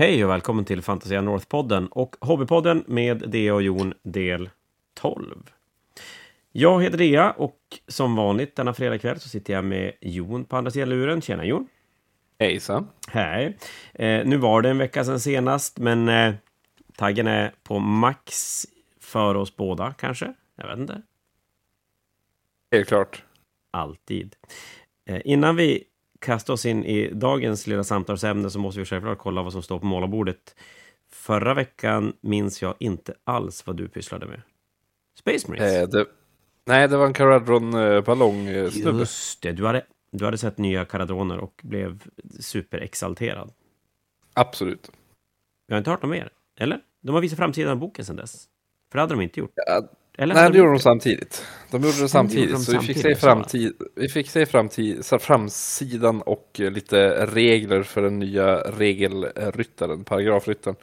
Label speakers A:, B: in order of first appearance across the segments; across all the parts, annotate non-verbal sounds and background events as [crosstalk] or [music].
A: Hej och välkommen till Fantasia North-podden och Hobbypodden med Dea och Jon del 12. Jag heter Dea och som vanligt denna fredagkväll så sitter jag med Jon på andra sidan luren. Tjena Jon!
B: Hejsan!
A: Hej! Eh, nu var det en vecka sedan senast, men eh, taggen är på max för oss båda kanske? Jag vet inte.
B: Helt klart.
A: Alltid. Eh, innan vi kastar oss in i dagens lilla samtalsämne så måste vi självklart kolla vad som står på målarbordet. Förra veckan minns jag inte alls vad du pysslade med. Space Marines?
B: Eh, det, nej, det var en Caradron-ballong-snubbe.
A: Just det, du hade, du hade sett nya Caradroner och blev superexalterad.
B: Absolut.
A: Jag har inte hört något mer, eller? De har visat framsidan av boken sedan dess. För det hade de inte gjort.
B: Ja,
A: Eller
B: nej, det gjorde de samtidigt. De gjorde det samtidigt,
A: de
B: så vi fick, se framtid, vi fick se framtid, framsidan och eh, lite regler för den nya regelryttaren, paragrafryttaren.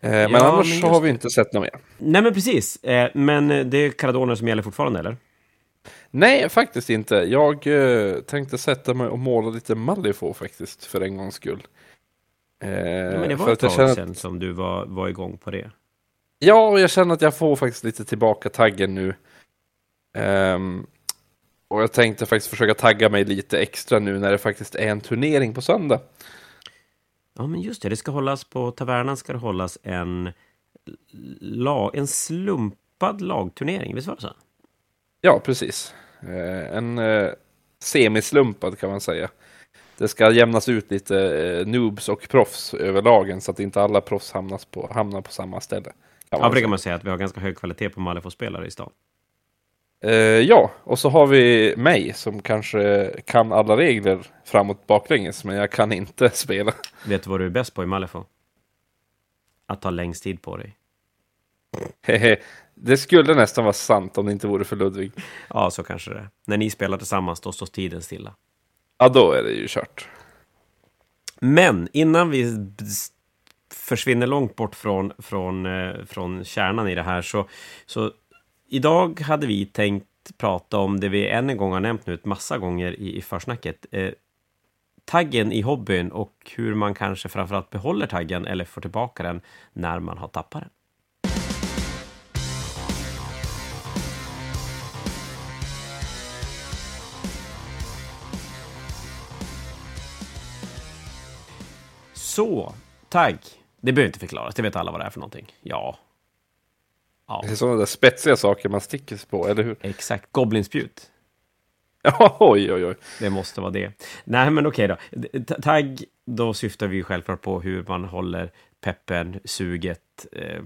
B: Eh, men
A: Ja,
B: annars
A: men
B: så
A: just
B: har vi inte sett något mer.
A: Nej, men precis. Eh, men det är Caradoner som gäller fortfarande, eller?
B: Nej, faktiskt inte. Jag eh, tänkte sätta mig och måla lite Malifaux faktiskt, för en gångs skull. Eh,
A: Ja, men det var ett tag
B: känner att-
A: sedan som du var, var igång på det.
B: Ja, jag känner att jag får faktiskt lite tillbaka taggen nu. Ehm, och jag tänkte faktiskt försöka tagga mig lite extra nu när det faktiskt är en turnering på söndag.
A: Ja, men just det. Det ska hållas på Tavernan ska det hållas en, lag, en slumpad lagturnering. Visst var det så?
B: Ja, precis. Eh, en eh, semislumpad kan man säga. Det ska jämnas ut lite eh, noobs och proffs över lagen så att inte alla proffs hamnas på, hamnar på samma ställe.
A: Ja, brukar man säga att vi har ganska hög kvalitet på Malifaux-spelare i stan.
B: Eh, ja, och så har vi mig som kanske kan alla regler framåt baklänges, men jag kan inte [laughs] spela.
A: Vet du vad du är bäst på i Malifaux? Att ta längst tid på dig.
B: Det skulle nästan vara sant om det inte vore för Ludvig.
A: Ja, så kanske det är. När ni spelar tillsammans, då står tiden stilla.
B: Ja, då är det ju kört.
A: Men innan vi försvinner långt bort från, från, eh, från kärnan i det här så, så idag hade vi tänkt prata om det vi än en gång har nämnt nu ett massa gånger i, i försnacket. Eh, taggen i hobbyn och hur man kanske framförallt behåller taggen eller får tillbaka den när man har tappat den. Så, tagg. Det behöver inte förklaras, det vet alla vad det är för någonting. Ja. Ja,
B: Det är sådana där spetsiga saker man sticker sig på, eller hur?
A: exakt. Goblinspjut.
B: Ja, [laughs] oj, oj, oj.
A: Det måste vara det. Nej, men okej då. T- Tagg, då syftar vi ju självklart på hur man håller peppen, suget, eh,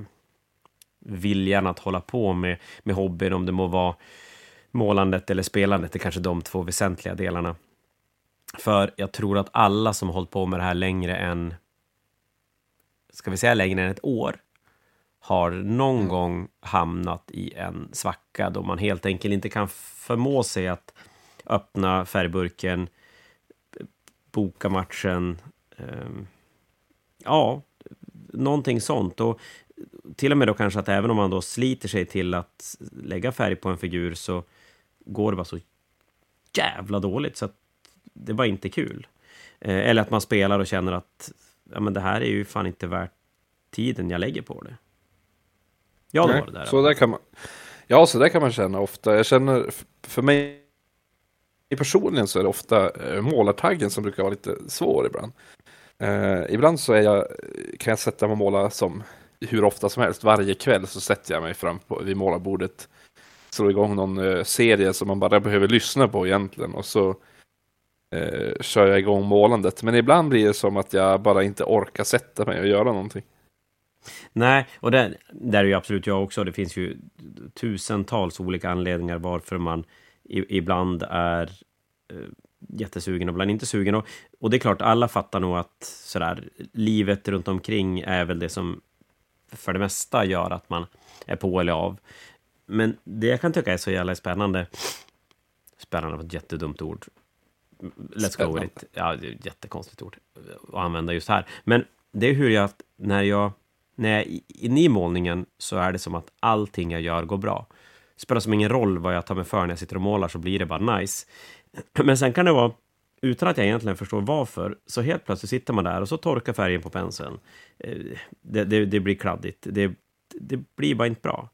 A: viljan att hålla på med, med hobbyn, om det må vara målandet eller spelandet, det är kanske de två väsentliga delarna. För jag tror att alla som har hållit på med det här längre än, ska vi säga längre än ett år, har någon gång hamnat i en svacka då man helt enkelt inte kan förmå sig att öppna färgburken, boka matchen. ehm, ja, någonting sånt. Och till och med då kanske att även om man då sliter sig till att lägga färg på en figur så går det bara så jävla dåligt så att det var inte kul. Eh, eller att man spelar och känner att ja, men det här är ju fan inte värt tiden jag lägger på det. Ja, det
B: Nej,
A: var det där.
B: Så där kan man, ja, så där kan man känna ofta. Jag känner, för mig personligen så är det ofta eh, målartaggen som brukar vara lite svår ibland. Eh, ibland så är jag, kan jag sätta mig och måla som hur ofta som helst. Varje kväll så sätter jag mig fram på, vid målarbordet. Slår igång någon eh, serie som man bara behöver lyssna på egentligen. Och så eh, kör jag igång målandet. Men ibland blir det som att jag bara inte orkar sätta mig och göra någonting.
A: Nej, och där, där är ju absolut jag också. Det finns ju tusentals olika anledningar varför man i, ibland är eh, jättesugen och ibland inte sugen. Och, och det är klart, alla fattar nog att sådär, livet runt omkring är väl det som för det mesta gör att man är på eller av. Men det jag kan tycka är så jävla spännande. Spännande var ett jättedumt ord. Let's go with it. Ja, det är ett jättekonstigt ord att använda just här. Men det är hur jag, när jag, när jag är inne i målningen så är det som att allting jag gör går bra. Det spelar som ingen roll vad jag tar mig för när jag sitter och målar så blir det bara nice. [clears throat] Men sen kan det vara utan att jag egentligen förstår varför, så helt plötsligt sitter man där och så torkar färgen på penseln. Eh, det, det, det blir kladdigt. Det, det blir bara inte bra.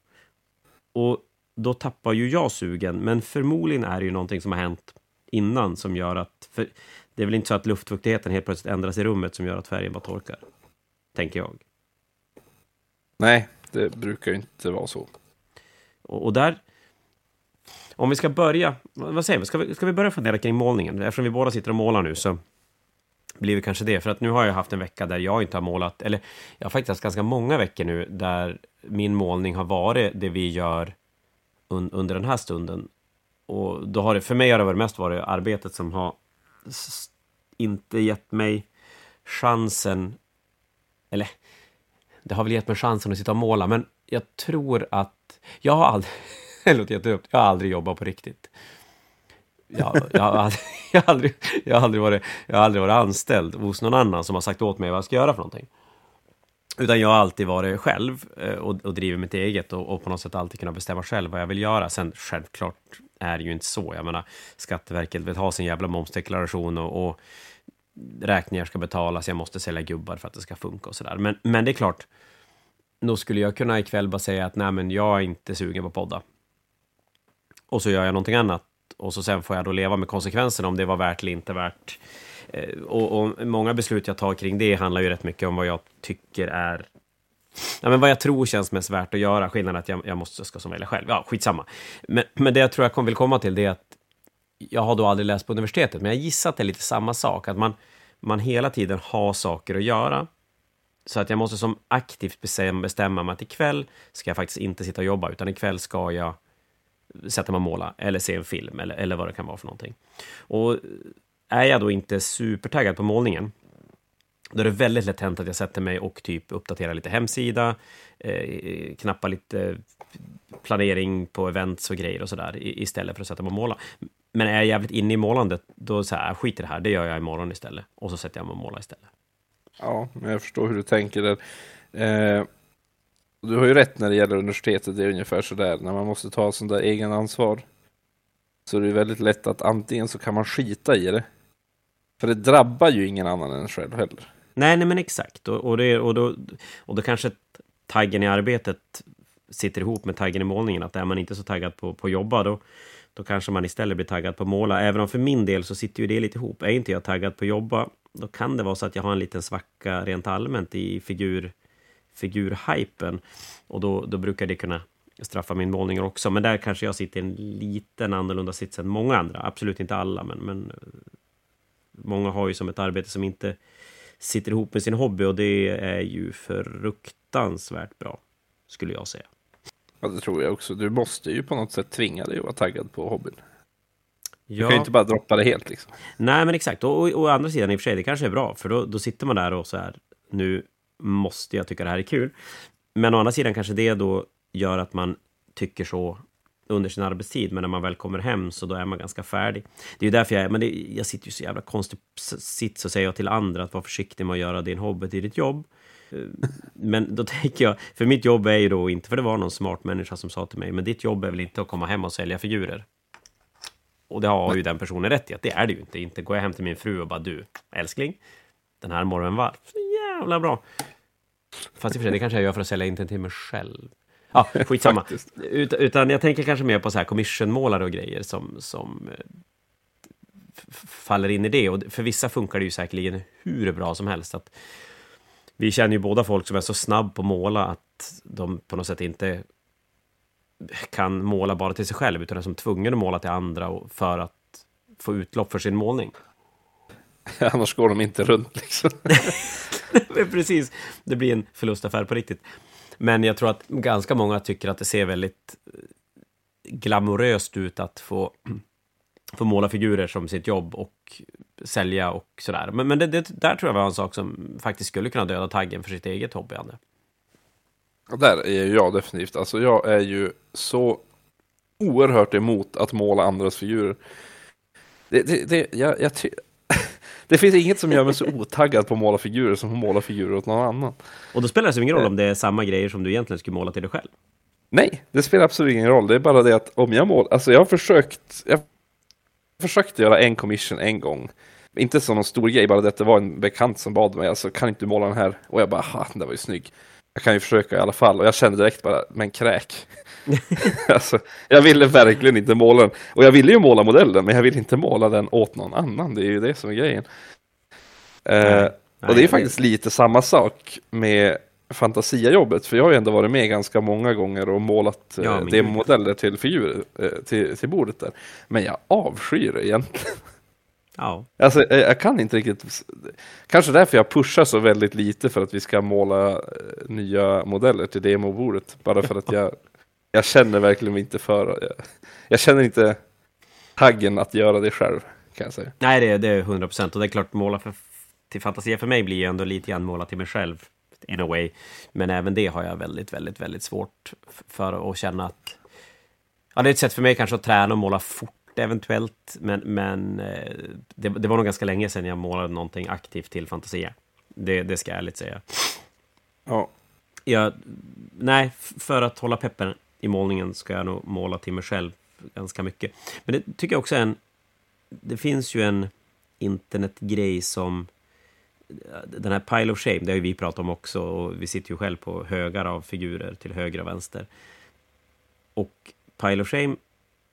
A: Och då tappar ju jag sugen, men förmodligen är det ju någonting som har hänt innan som gör att... För det är väl inte så att luftfuktigheten helt plötsligt ändras i rummet som gör att färgen bara torkar? Tänker jag.
B: Nej, det brukar ju inte vara så.
A: Och, och där... Om vi ska börja... Vad säger vi? Ska, vi? ska vi börja fundera kring målningen? Eftersom vi båda sitter och målar nu så blir det kanske det. För att nu har jag haft en vecka där jag inte har målat, eller jag har faktiskt haft ganska många veckor nu där min målning har varit det vi gör un under den här stunden. Och då har det, för mig har det varit mest varit arbetet som har inte gett mig chansen, eller det har väl gett mig chansen att sitta och måla, men jag tror att jag har aldrig, [laughs] det låter jättedumt, jag har aldrig jobbat på riktigt. Jag, jag, har aldrig, [laughs] jag, har aldrig, jag, har aldrig varit, jag har aldrig varit anställd hos någon annan som har sagt åt mig vad jag ska göra för någonting. Utan jag har alltid varit själv eh, och, och drivit mitt eget och, och, på något sätt alltid kunnat bestämma själv vad jag vill göra. Sen självklart är det ju inte så. Jag menar, Skatteverket vill ha sin jävla momsdeklaration och, och räkningar ska betalas, jag måste sälja gubbar för att det ska funka och sådär. Men, men det är klart, då skulle jag kunna ikväll bara säga att nej, men jag är inte sugen på podda. Och så gör jag någonting annat och så sen får jag då leva med konsekvenserna om det var värt eller inte värt. Eh, och, och, många beslut jag tar kring det handlar ju rätt mycket om vad jag tycker är Ja, men vad jag tror känns mest värt att göra. Skillnaden är att jag, jag måste ska som välja själv. Ja, skitsamma. Men, men det jag tror jag vill komma till det är att jag har då aldrig läst på universitetet, men jag gissar att det är lite samma sak. Att man, man hela tiden har saker att göra. Så att jag måste som aktivt bestämma, bestämma mig att ikväll ska jag faktiskt inte sitta och jobba, utan ikväll ska jag sätta mig och måla eller se en film eller, eller vad det kan vara för någonting. Och är jag då inte supertaggad på målningen, då är det väldigt lätt hänt att jag sätter mig och typ uppdaterar lite hemsida, eh, knappar lite planering på events och grejer och sådär istället för att sätta mig och måla. Men är jag jävligt inne i målandet, då så här, ah, skit i det här, det gör jag imorgon istället. Och så sätter jag mig och målar istället.
B: Ja, men jag förstår hur du tänker där. Eh, du har ju rätt när det gäller universitetet, det är ungefär så där, när man måste ta sån där egen ansvar. Så det är väldigt lätt att antingen så kan man skita i det, för det drabbar ju ingen annan än själv heller.
A: Nej, nej men exakt. Och, och, det, och, då, och då kanske taggen i arbetet sitter ihop med taggen i målningen. Att är man inte så taggad på, på att jobba, då, då kanske man istället blir taggad på att måla. Även om för min del så sitter ju det lite ihop. Är inte jag taggad på att jobba, då kan det vara så att jag har en liten svacka rent allmänt i figur, figurhypen. Och då, då brukar det kunna straffa min målning också. Men där kanske jag sitter i en liten annorlunda sits än många andra. Absolut inte alla, men, men eh, många har ju som ett arbete som inte sitter ihop med sin hobby och det är ju fruktansvärt bra, skulle jag säga.
B: Ja, det tror jag också. Du måste ju på något sätt tvinga dig att vara taggad på hobbyn. Ja. Du kan ju inte bara droppa det helt liksom.
A: Nej, men exakt. Och, och, å andra sidan i och för sig, det kanske är bra, för då, då sitter man där och så här, nu måste jag tycka det här är kul. Men å andra sidan kanske det då gör att man tycker så under sin arbetstid, men när man väl kommer hem så då är man ganska färdig. Det är ju därför jag, men det, jag sitter ju så jävla konstigt sits och säger till andra att vara försiktig med att göra din hobby till ditt jobb. Eh, men då [laughs] tänker jag, för mitt jobb är ju då inte, för det var någon smart människa som sa till mig, men ditt jobb är väl inte att komma hem och sälja figurer? Och det har ju den personen rätt i, att det är det ju inte. Inte går jag hem till min fru och bara du, älskling, den här morgonen var så jävla bra. Fast i och för sig, det kanske jag gör för att sälja in den till mig själv. Ja, skitsamma. Ut, utan jag tänker kanske mer på så här commissionmålare och grejer som, som eh, faller in i det. Och för vissa funkar det ju säkerligen hur bra som helst. Att vi känner ju båda folk som är så snabb på att måla att de på något sätt inte kan måla bara till sig själv, utan är som tvungen att måla till andra för att få utlopp för sin målning. [laughs]
B: Annars går de inte runt liksom. [laughs]
A: Precis, det blir en förlustaffär på riktigt. Men jag tror att ganska många tycker att det ser väldigt eh, glamoröst ut att få, [clears throat] få måla figurer som sitt jobb och sälja och sådär. Men, men det, det, där tror jag var en sak som faktiskt skulle kunna döda taggen för sitt eget hobbyande.
B: Där är jag definitivt. Alltså jag är ju så oerhört emot att måla andras figurer. Det, det, det, jag, jag det finns inget som gör mig så otaggad på att måla figurer som att måla figurer åt någon annan.
A: Och då spelar det ingen roll om det är samma grejer som du egentligen skulle måla till dig själv?
B: Nej, det spelar absolut ingen roll. Det är bara det att om jag målar, alltså jag har försökt, jag försökte göra en commission en gång inte som någon stor grej, bara det att det var en bekant som bad mig, alltså kan inte du måla den här? Och jag bara, ha, den var ju snygg. Jag kan ju försöka i alla fall. Och jag kände direkt bara, men kräk. [laughs] alltså, jag ville verkligen inte måla den. Och jag ville ju måla modellen, men jag ville inte måla den åt någon annan. Det är ju det som är grejen. Eh, och det är faktiskt lite samma sak med Fantasia-jobbet, för jag har ju ändå varit med ganska många gånger och målat ja, eh, demomodeller till figurer eh, till, till bordet där. Men jag avskyr det egentligen. Ja. Alltså, jag, jag, kan inte riktigt, kanske därför jag pushar så väldigt lite för att vi ska måla eh, nya modeller till demobordet. Bara för att jag, jag känner verkligen inte för, jag, jag känner inte taggen att göra det själv. Kan jag säga.
A: Nej, det, det är 100 procent. Och det är klart, måla för, till Fantasia för mig blir ju ändå lite grann måla till mig själv in a way. Men även det har jag väldigt, väldigt, väldigt svårt för att känna att... Ja, det är ett sätt för mig kanske att träna och måla fort eventuellt, men, men eh, det, det, var nog ganska länge sedan jag målade någonting aktivt till Fantasia. Det, det ska jag ärligt säga. Ja. Jag, nej, för att hålla peppen i målningen ska jag nog måla till mig själv ganska mycket. Men det tycker jag också är en... Det finns ju en internetgrej som den här pile of shame, det har ju vi pratat om också och vi sitter ju själv på högar av figurer till höger och vänster. Och pile of shame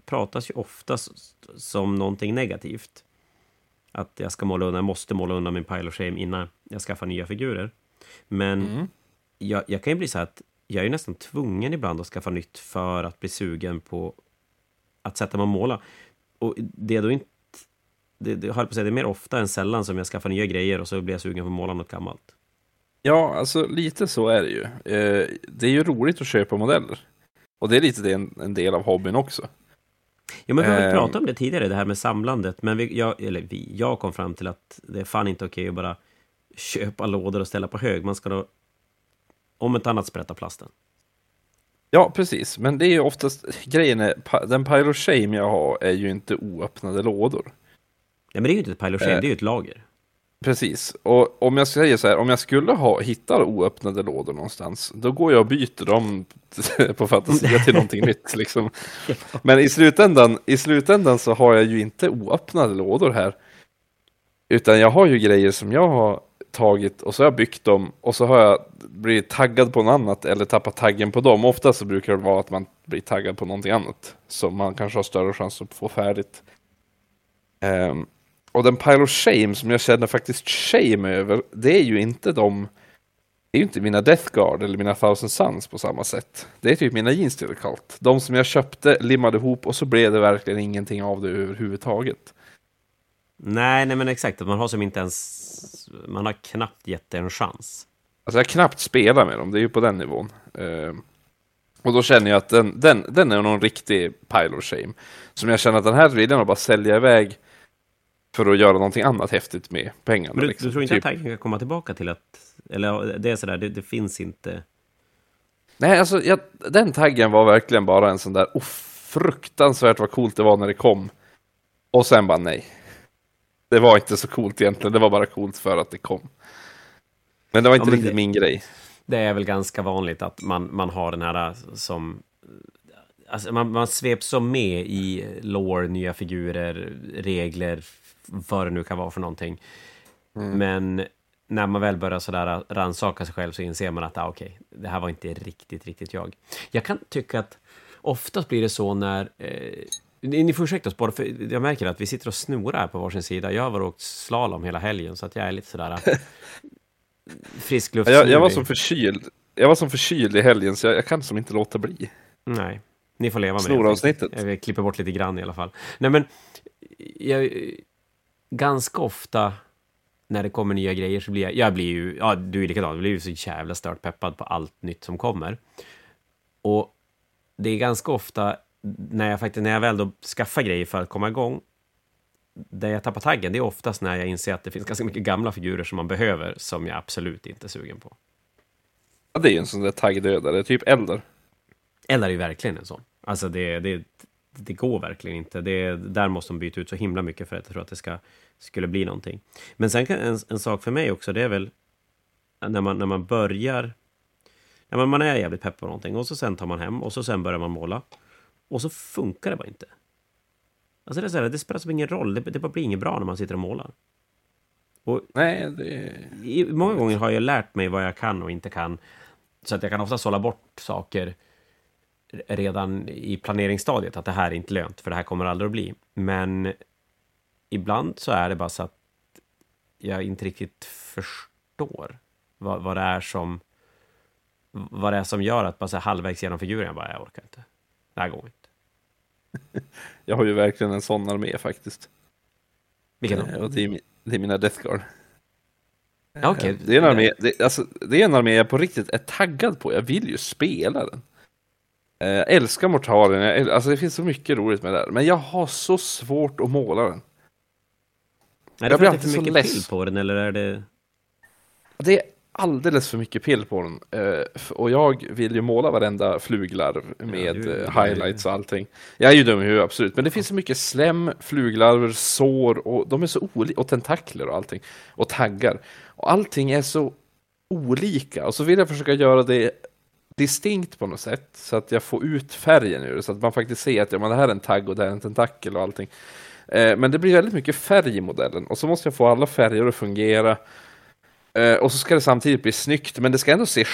A: pratas ju ofta som någonting negativt. Att jag ska måla undan, jag måste måla undan min pile of shame innan jag skaffar nya figurer. Men mm. jag, jag, kan ju bli så här att jag är nästan tvungen ibland att skaffa nytt för att bli sugen på att sätta mig och måla. Och det är då inte det, det, på att säga, det är mer ofta än sällan som jag skaffar nya grejer och så blir jag sugen på att måla något gammalt.
B: Ja, alltså lite så är det ju. Eh, det är ju roligt att köpa modeller. Och det är lite det en, en del av hobbyn också.
A: Ja, men vi har ju eh, pratat om det tidigare, det här med samlandet. Men vi, jag, eller vi, jag kom fram till att det är fan inte okej att bara köpa lådor och ställa på hög. Man ska då, om ett annat sprätta plasten.
B: Ja, precis. Men det är ju oftast, grejen är, den Pile of Shame jag har är ju inte oöppnade lådor.
A: Nej, men det är ju inte ett pile of shame, eh, det är ju ett lager.
B: Precis, och om jag säger så här, om jag skulle ha hittat oöppnade lådor någonstans, då går jag och byter dem [laughs] på Fantasia till någonting nytt. Liksom. [laughs] Men i slutändan, i slutändan så har jag ju inte oöppnade lådor här. Utan jag har ju grejer som jag har tagit och så har jag byggt dem och så har jag blivit taggad på något annat eller tappat taggen på dem. Ofta så brukar det vara att man blir taggad på någonting annat som man kanske har större chans att få färdigt. Um, och den pile of shame som jag känner faktiskt shame över, det är ju inte de det är ju inte mina Death Guard eller mina Thousand Suns på samma sätt. Det är typ mina Jeans till kallt. De som jag köpte, limmade ihop och så blev det verkligen ingenting av det överhuvudtaget.
A: Nej, nej men exakt. Man har som inte ens... Man har knappt gett det en chans.
B: Alltså jag har knappt spelat med dem, det är ju på den nivån. Uh, och då känner jag att den, den, den är någon riktig pile of shame. Som jag känner att den här vill jag bara sälja iväg för att göra någonting annat häftigt med pengarna.
A: Men du, liksom. du tror inte typ. att taggen kan komma tillbaka till att... Eller det är sådär, det, det finns inte...
B: Nej, alltså jag, den taggen var verkligen bara en sån där... Oh, fruktansvärt vad coolt det var när det kom. Och sen bara nej. Det var inte så coolt egentligen, det var bara coolt för att det kom. Men det var inte ja, riktigt det, min grej.
A: Det är väl ganska vanligt att man, man har den här som Alltså man, man sveps så med i lore, nya figurer, regler, vad det nu kan vara för någonting. Mm. Men när man väl börjar sådär rannsaka sig själv så inser man att ah, okej, okay, det här var inte riktigt, riktigt jag. Jag kan tycka att oftast blir det så när eh, ni får ursäkta oss båda, för jag märker att vi sitter och snorar på varsin sida. Jag har varit åkt slalom hela helgen, så att jag är lite sådär [laughs] frisk luft.
B: Jag, jag, var som förkyld. Jag var som förkyld i helgen, så jag, jag kan som inte låta bli.
A: Nej, ni får leva med
B: Snoravsnittet.
A: det. Jag klipper bort lite grann i alla fall. Nej, men jag, ganska ofta när det kommer nya grejer så blir jag, jag blir ju, ja du är likadan, jag blir ju så jävla stört peppad på allt nytt som kommer. Och det är ganska ofta när jag faktiskt, när jag väl då skaffar grejer för att komma igång, där jag tappar taggen, det är oftast när jag inser att det finns ganska mycket gamla figurer som man behöver, som jag absolut inte är sugen på.
B: Ja, det är ju en sån där taggdödare, typ Eldar.
A: Eldar är ju verkligen en sån. Alltså det, det, det går verkligen inte. Det, där måste de byta ut så himla mycket för att jag tror att det ska, skulle bli någonting. Men sen kan en, en sak för mig också, det är väl när man, när man börjar... När man, man är jävligt pepp på någonting och så sen tar man hem och så sen börjar man måla. Och så funkar det bara inte. Alltså det, är så här, det spelar som ingen roll, det, det bara blir inget bra när man sitter och målar. Och
B: Nej, det...
A: många gånger har jag lärt mig vad jag kan och inte kan. Så att jag kan ofta sålla bort saker redan i planeringsstadiet, att det här är inte lönt, för det här kommer aldrig att bli. Men ibland så är det bara så att jag inte riktigt förstår vad, vad det är som vad det är som gör att bara så halvvägs genom figuren, jag bara, jag orkar inte. Det här går inte. [laughs]
B: Jag har ju verkligen en sån armé faktiskt.
A: Vilken
B: Eh,
A: då?
B: Och det är, det är mina Death Guard.
A: Ja, okej.
B: Eh, Det är, en armé, det, alltså, det är en armé jag på riktigt är taggad på. Jag vill ju spela den. Eh, Jag älskar Mortalen, jag, alltså det finns så mycket roligt med det där. Men jag har så svårt att måla den.
A: Är det
B: jag
A: för
B: blir
A: att det är för
B: alltid så
A: mycket
B: less.
A: pill på den, eller är det...
B: Det alldeles för mycket pill på den. Eh, Och jag vill ju måla varenda fluglarv med
A: du-
B: eh, highlights och allting. Jag är ju dum i huvudet, absolut. Men det finns så mycket slem, fluglarver, sår och de är så olika. Och tentakler och allting. Och taggar. Och allting är så olika. Och så vill jag försöka göra det distinkt på något sätt. Så att jag får ut färgen ur det. Så att man faktiskt ser att ja, men det här är en tagg och det här är en tentakel och allting. Eh, Men det blir väldigt mycket färg i modellen. Och så måste jag få alla färger att fungera. Eh, och så ska det samtidigt bli snyggt, men det ska ändå se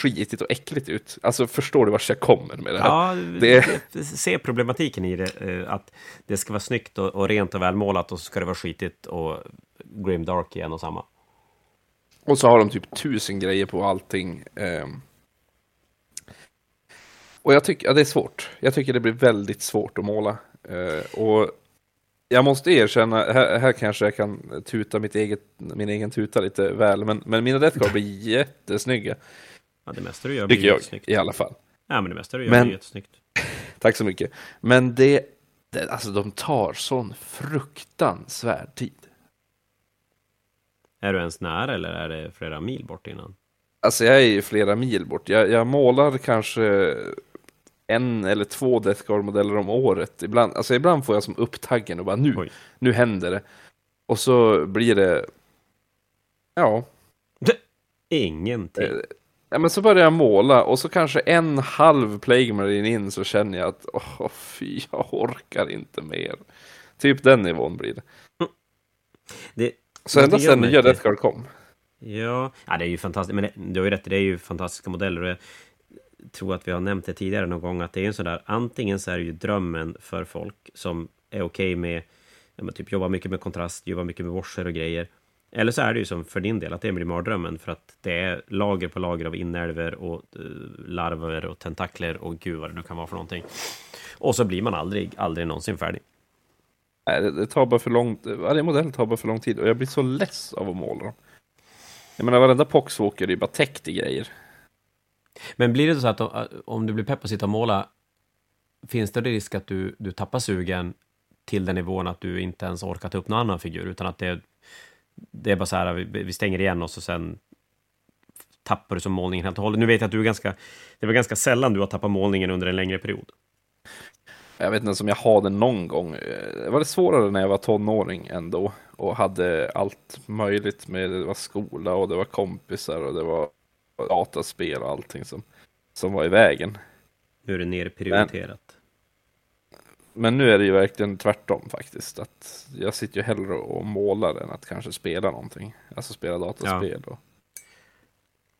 B: skitigt och äckligt ut. Alltså förstår du vart jag kommer med det här?
A: Ja,
B: Det-
A: se problematiken i det. eh, Att det ska vara snyggt och, och rent och välmålat och så ska det vara skitigt och grim dark igen och samma.
B: Och så har de typ tusen grejer på allting. ehm. Och jag tycker, ja, det är svårt. Jag tycker det blir väldigt svårt att måla. Eh, och jag måste erkänna, här, här kanske jag kan tuta mitt eget, min egen tuta lite väl, men, men mina Death Guard blir [laughs] jättesnygga.
A: Ja, det mesta du gör blir
B: jag
A: jättesnyggt.
B: i alla fall.
A: Ja, men det mesta du gör
B: Men-
A: blir jättesnyggt. [laughs]
B: Tack så mycket. Men det, det, alltså de tar sån fruktansvärd tid.
A: Är du ens nära eller är det flera mil bort innan?
B: Alltså jag är ju flera mil bort. Jag, jag målar kanske en eller två Death Guard-modeller om året. Ibland, alltså ibland får jag som upp taggen och bara nu,
A: Oj.
B: nu händer det. Och så blir det, ja,
A: Ingenting.
B: eh, ja men så börjar jag måla och så kanske en halv Plague Marine in så känner jag att åh fy, jag orkar inte mer. Typ den nivån blir det.
A: Det,
B: Så ända sedan nya
A: inte-
B: Death Guard kom.
A: Ja, ja, det är ju fantastiskt. Men du har ju rätt, det är ju fantastiska modeller. Tror att vi har nämnt det tidigare någon gång, att det är en sån där, antingen så är det ju drömmen för folk som är okej med, ja, men typ jobba mycket med kontrast, jobba mycket med washer och grejer. Eller så är det ju som för din del, att det blir mardrömmen för att det är lager på lager av inälvor och uh, larver och tentakler och gud vad det nu kan vara för någonting. Och så blir man aldrig, aldrig någonsin färdig.
B: Nej, det, det tar bara för lång Varje modell tar bara för lång tid och jag blir så less av att måla dem. Jag menar varenda poxwalker är ju bara täckt i grejer.
A: Men blir det så att om- eh, om du blir pepp på att sitta och måla, finns det risk att du, du tappar sugen till den nivån att du inte ens orkar ta upp någon annan figur, utan att det, det är bara så här, vi, vi stänger igen oss och sen tappar du som målningen helt och hållet. Nu vet jag att du är ganska, det var ganska sällan du har tappat målningen under en längre period.
B: Jag vet inte ens om jag har det någon gång. Det var det svårare när jag var tonåring ändå. Och hade allt möjligt med, det var skola och det var kompisar och det var dataspel och allting som, som var i vägen.
A: Nu är det nerprioriterat.
B: Men nu är det ju verkligen tvärtom faktiskt. Att jag sitter ju hellre och målar än att kanske spela någonting. Alltså spela dataspel. Och,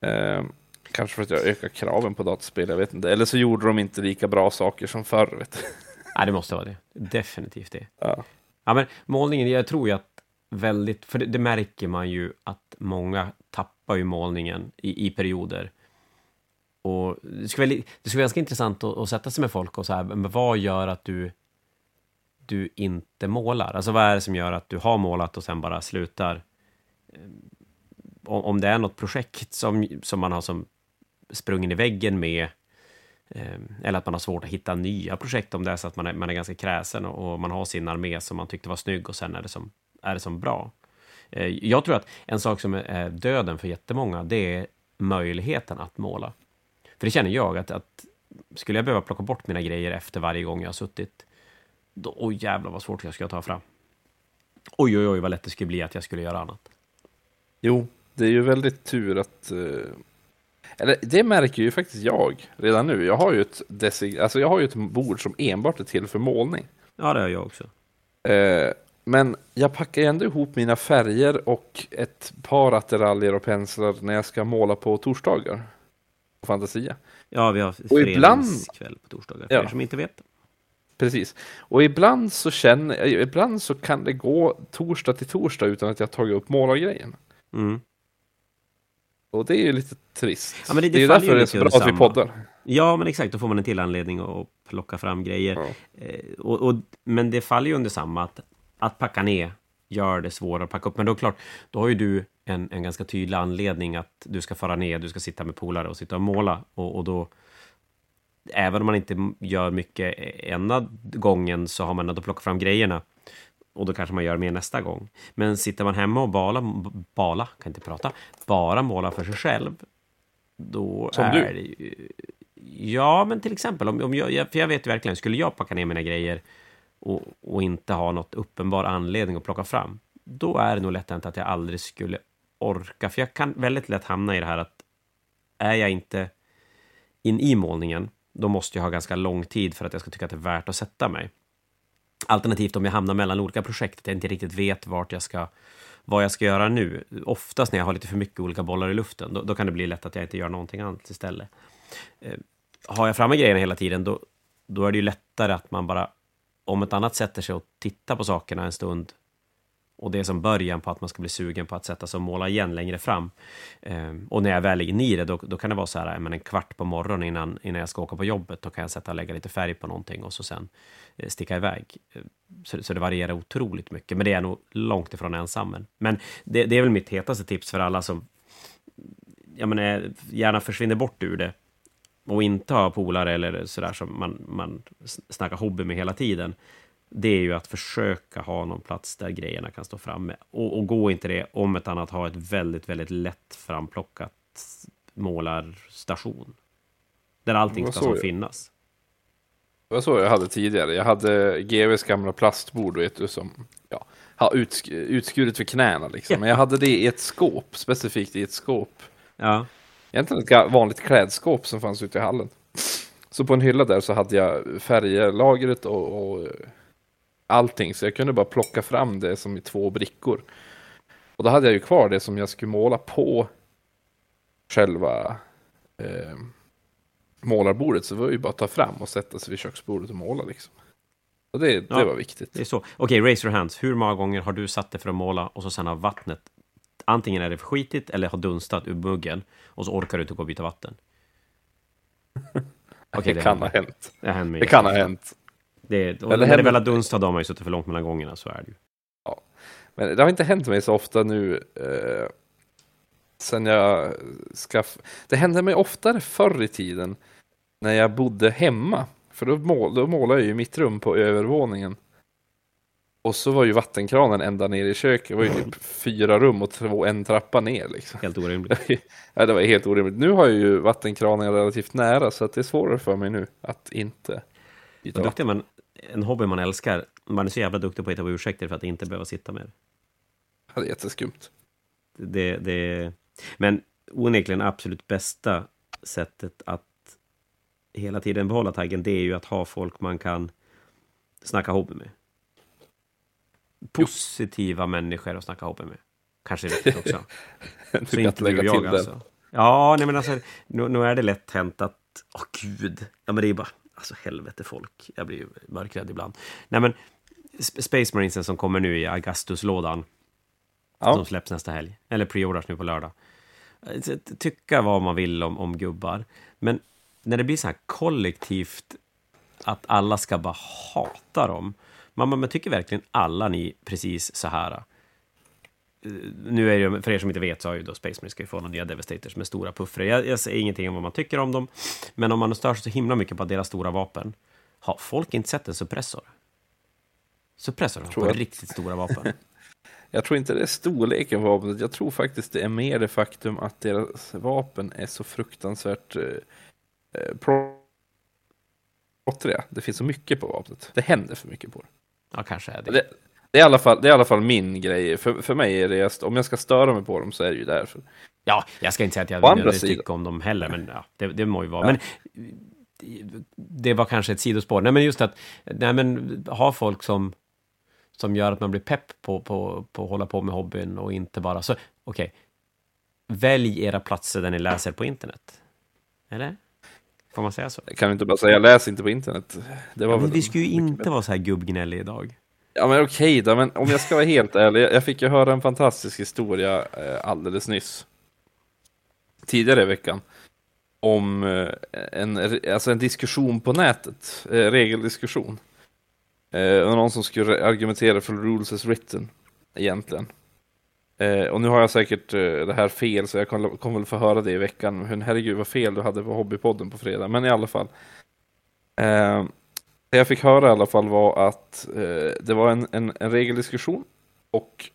B: eh, kanske för att jag ökar kraven på dataspel, jag vet inte. Eller så gjorde de inte lika bra saker som förr. Vet. [laughs]
A: Nej, det måste vara det. Definitivt det.
B: Ja.
A: Ja, men målningen, jag tror ju att väldigt, för det, det märker man ju att många tappar ju målningen i, i perioder. Och det skulle, vara, det skulle vara ganska intressant att, att sätta sig med folk och så här, men vad gör att du, du inte målar? Alltså vad är det som gör att du har målat och sen bara slutar? Eh, om, om det är något projekt som, som man har som sprungen i väggen med, eh, Eller att man har svårt att hitta nya projekt om det är så att man är, man är ganska kräsen och, och man har sin armé som man tyckte var snygg och sen är det som, är det som bra. Eh, Jag tror att en sak som är döden för jättemånga, det är möjligheten att måla. För det känner jag att, att skulle jag behöva plocka bort mina grejer efter varje gång jag har suttit, då, oj jävlar vad svårt jag ska ta fram. Oj, oj, oj, vad lätt det skulle bli att jag skulle göra annat.
B: Jo, det är ju väldigt tur att... eh, Eller det märker ju faktiskt jag redan nu. Jag har ju ett, desig, alltså jag har ju ett bord som enbart är till för målning.
A: Ja, det har jag också.
B: Eh, Men jag packar ändå ihop mina färger och ett par attiraljer och penslar när jag ska måla på torsdagar. På Fantasia.
A: Ja, vi har
B: Och ibland-
A: föreningskväll på torsdagar, för
B: Ja.
A: er som inte vet.
B: Precis. Och ibland så känner ibland så kan det gå torsdag till torsdag utan att jag tagit upp målargrejen.
A: Mm.
B: Och det är ju lite trist.
A: Ja, men det- det
B: är ju därför det är så bra att vi poddar.
A: Ja, men exakt, då får man en till anledning att plocka fram grejer.
B: Ja.
A: Eh, och, och, men det faller ju under samma, att, att packa ner gör det svårare att packa upp. Men då klart, då har ju du en, en ganska tydlig anledning att du ska fara ner, du ska sitta med polare och sitta och måla. Och, och då, även om man inte gör mycket ena gången så har man ändå plockat fram grejerna. Och då kanske man gör mer nästa gång. Men sitter man hemma och bala, bala kan inte prata, bara måla för sig själv, då
B: Som
A: är
B: du.
A: det ju... Ja, men till exempel, om, om jag, jag- för jag vet ju verkligen, skulle jag packa ner mina grejer och, och inte ha något uppenbar anledning att plocka fram, då är det nog lätt hänt att jag aldrig skulle orka. För jag kan väldigt lätt hamna i det här att är jag inte in i målningen, då måste jag ha ganska lång tid för att jag ska tycka att det är värt att sätta mig. Alternativt om jag hamnar mellan olika projekt, att jag inte riktigt vet vart jag ska, vad jag ska göra nu. Oftast när jag har lite för mycket olika bollar i luften, då, då kan det bli lätt att jag inte gör någonting annat istället. Eh, har jag framme grejerna hela tiden, då, då är det ju lättare att man bara, om ett annat sätter sig och tittar på sakerna en stund, och det är som början på att man ska bli sugen på att sätta sig och måla igen längre fram. Eh, och när jag väl är inne i det, då, då kan det vara så här, men en kvart på morgonen innan, innan jag ska åka på jobbet, då kan jag sätta och lägga lite färg på någonting och så sen eh, sticka iväg. Eh, så, så det varierar otroligt mycket, men det är nog långt ifrån ensam. Men, men det, det är väl mitt hetaste tips för alla som jag menar, eh, gärna försvinner bort ur det och inte har polare eller sådär som man, man snackar hobby med hela tiden. Det är ju att försöka ha någon plats där grejerna kan stå framme. Och, och gå inte det, om ett annat, ha ett väldigt, väldigt lätt framplockat målarstation. Där allting ska som finnas.
B: Det var så jag hade tidigare. Jag hade GVs gamla plastbord vet du, som ja, har utsk utskuret för knäna. Liksom. Men jag hade det i ett skåp, specifikt i ett skåp.
A: Ja,
B: Egentligen ett vanligt klädskåp som fanns ute i hallen. Så på en hylla där så hade jag färglagret och, och eh, allting. Så jag kunde bara plocka fram det som i två brickor. Och då hade jag ju kvar det som jag skulle måla på själva eh, målarbordet. Så det var ju bara att ta fram och sätta sig vid köksbordet och måla liksom. Och det,
A: Ja.
B: det var viktigt.
A: det är så. Okej, raise your hands. Hur många gånger har du satt dig för att måla och så sen har vattnet antingen är det för skitigt eller har dunstat ur muggen och så orkar du inte gå och byta vatten? [laughs] Okej,
B: det kan ha hänt.
A: Det, mig
B: Det kan ha hänt.
A: Det, och
B: Eller
A: när det
B: händer-
A: väl har dunstat, har man ju suttit för långt mellan gångerna, så är det ju.
B: Men det har inte hänt mig så ofta nu. Eh, sen jag skaff... Det hände mig oftare förr i tiden. När jag bodde hemma. För då, mål, då målade jag ju mitt rum på övervåningen. Och så var ju vattenkranen ända ner i köket. Det var ju typ [laughs] fyra rum och två, en trappa ner liksom.
A: Helt orimligt. [laughs]
B: ja, det var helt orimligt. Nu har jag ju vattenkranen relativt nära så att det är svårare för mig nu att inte byta
A: duktig man, en hobby man älskar, man är så jävla duktig på att hitta på ursäkter för att inte behöva sitta med det.
B: Det är jätteskumt.
A: det, det. Men onekligen absolut bästa sättet att hela tiden behålla taggen, det är ju att ha folk man kan snacka hobby med. Positiva människor att snacka hobby med. Kanske är viktigt också. [laughs] Så inte du och jag
B: den.
A: alltså. Ja, nej men alltså, nu, nu är det lätt hänt att, åh gud, ja men det är bara, alltså helvete folk, jag blir ju mörkrädd ibland. Nej men, Sp- Space Marinesen som kommer nu i Augustus-lådan,
B: Ja.
A: som släpps nästa helg, eller preorders nu på lördag. T- Tycka vad man vill om, om gubbar, men när det blir så här kollektivt att alla ska bara hata dem. Man, man, man tycker verkligen alla ni precis så här. Eh, Nu är det, för er som inte vet så har ju då Space Marine ska ju få några nya Devastators med stora puffrar. Jag, jag säger ingenting om vad man tycker om dem, men om man stör sig så himla mycket på deras stora vapen, har folk inte sett en suppressor? Suppressor har på
B: jag.
A: riktigt stora vapen. [laughs]
B: Jag tror inte det är storleken på vapnet. Jag tror faktiskt det är mer det faktum att deras vapen är så fruktansvärt eh, eh, plottriga. Det finns så mycket på vapnet. Det händer för mycket på det.
A: Ja, kanske är det.
B: Det, det, är, i alla fall, det är i alla fall min grej. För, för mig är det, just- om jag ska störa mig på dem så är det ju därför.
A: Ja, jag ska inte säga att jag nödvändigtvis tycker om dem heller, men ja, det, det må ju vara.
B: Ja.
A: Men det var kanske ett sidospår. Nej, men just att nej, men, ha folk som, som gör att man blir pepp på, på, på att hålla på med hobbyn och inte bara så, okej, okay. välj era platser där ni läser på internet. Eller? Får man säga så?
B: Kan du inte bara säga läs inte på internet?
A: Det var ja, men vi ska ju inte vara så här gubbgnälliga idag.
B: Ja men okej då, men om jag ska vara helt ärlig, jag fick ju höra en fantastisk historia eh, alldeles nyss. Tidigare i veckan. Om eh, en, alltså en diskussion på nätet, eh, regeldiskussion. Någon som skulle argumentera för rules as written, egentligen. Eh, och nu har jag säkert eh, det här fel, så jag kommer kom väl få höra det i veckan. Men herregud vad fel du hade på Hobbypodden på fredag, men i alla fall. Eh, det jag fick höra i alla fall var att eh, det var en, en, en regeldiskussion och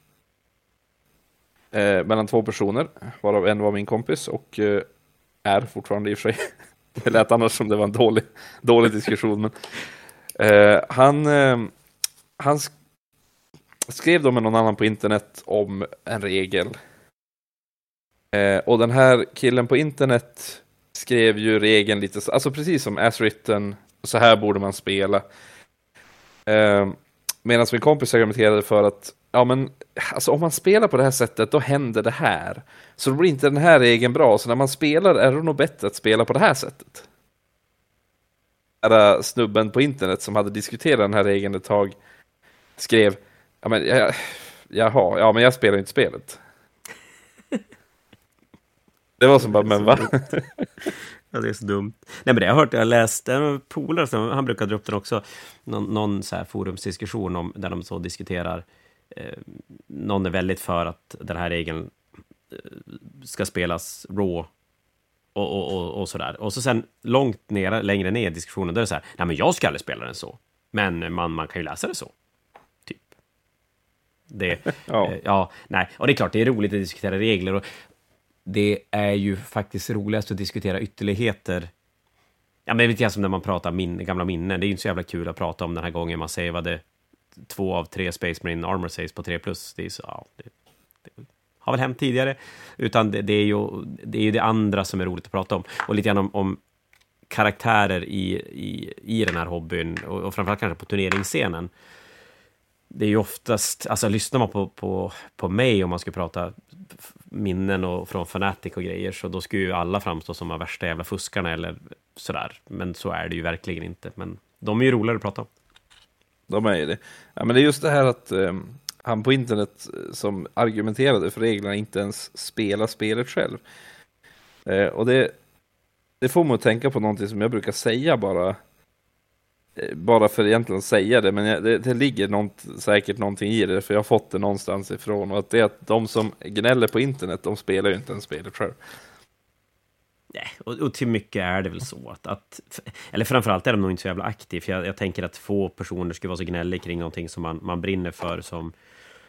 B: eh, mellan två personer, varav en var min kompis och eh, är fortfarande i och för sig. [laughs] det lät annars som det var en dålig, dålig diskussion. Men, eh, han, eh, han skrev då med någon annan på internet om en regel. Eh, och den här killen på internet skrev ju regeln lite, så, alltså precis som as written, så här borde man spela. Eh, Medan min kompis argumenterade för att, ja men, alltså om man spelar på det här sättet, då händer det här. Så då blir inte den här regeln bra, så när man spelar är det nog bättre att spela på det här sättet. Den här snubben på internet som hade diskuterat den här regeln ett tag skrev Ja, men, jag, jaha, ja, men jag spelar inte spelet. [laughs] Det var som bara, men va?
A: ja, det är så dumt. Nej, men det har jag hört, jag har läst, en polare, han brukar dra upp den också, någon, någon så här forumsdiskussion om, där de så diskuterar, eh, någon är väldigt för att den här regeln eh, ska spelas raw och, och, och, och sådär. Och så sen långt ner, längre ner i diskussionen, då är det så här, nej men jag ska aldrig spela den så. Men man, man kan ju läsa det så. Det, [laughs] ja. Eh, ja, nej. Och det är klart, det är roligt att diskutera regler. Och det är ju faktiskt roligast att diskutera ytterligheter. Ja, men lite som när man pratar min, gamla minnen. Det är ju inte så jävla kul att prata om den här gången man savade två av tre Space Marine Armor Saves på 3 plus. Det är så, ja, det, det har väl hänt tidigare. Utan det, det, är ju, det är ju det andra som är roligt att prata om. Och lite grann om, om karaktärer i, i, i den här hobbyn och, och framförallt kanske på turneringsscenen det är ju oftast, alltså lyssnar man på, på, på mig om man ska prata minnen och från Fanatic och grejer, så då skulle ju alla framstå som de värsta jävla fuskarna eller sådär. Men så är det ju verkligen inte. Men de är ju roligare att prata om.
B: De är ju det. Ja, men det är just det här att eh, han på internet eh, som argumenterade för reglerna inte ens spelar spelet själv. Eh, och det, det får mig att tänka på någonting som jag brukar säga bara Eh, bara för egentligen att säga det, men det, det ligger något, säkert någonting i det, för jag har fått det någonstans ifrån. Och att det är att de som gnäller på internet, de spelar ju inte ens spelet själv.
A: Nej, och, och, till mycket är det väl så att, att eller framförallt är de nog inte så jävla aktiva. Jag, jag tänker att få personer skulle vara så gnälliga kring någonting som man, man brinner för som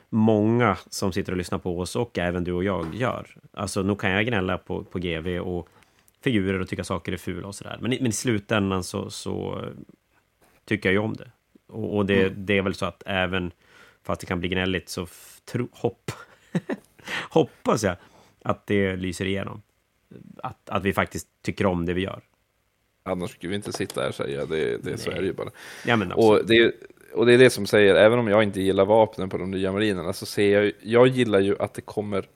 A: många som sitter och lyssnar på oss och även du och jag gör. Alltså, nog kan jag gnälla på, på GV och figurer och tycka saker är fula och sådär. Men, men i slutändan så, så tycker jag ju om det. Och, och det, mm. det är väl så att även fast det kan bli gnälligt så tro, hopp, [laughs] hoppas jag att det lyser igenom. Att, att vi faktiskt tycker om det vi gör.
B: Annars skulle vi inte sitta här och säga det, det så är det ju bara.
A: Ja, men
B: och, det, och det är det som säger, även om jag inte gillar vapnen på de nya marinerna så ser jag, jag gillar ju att det kommer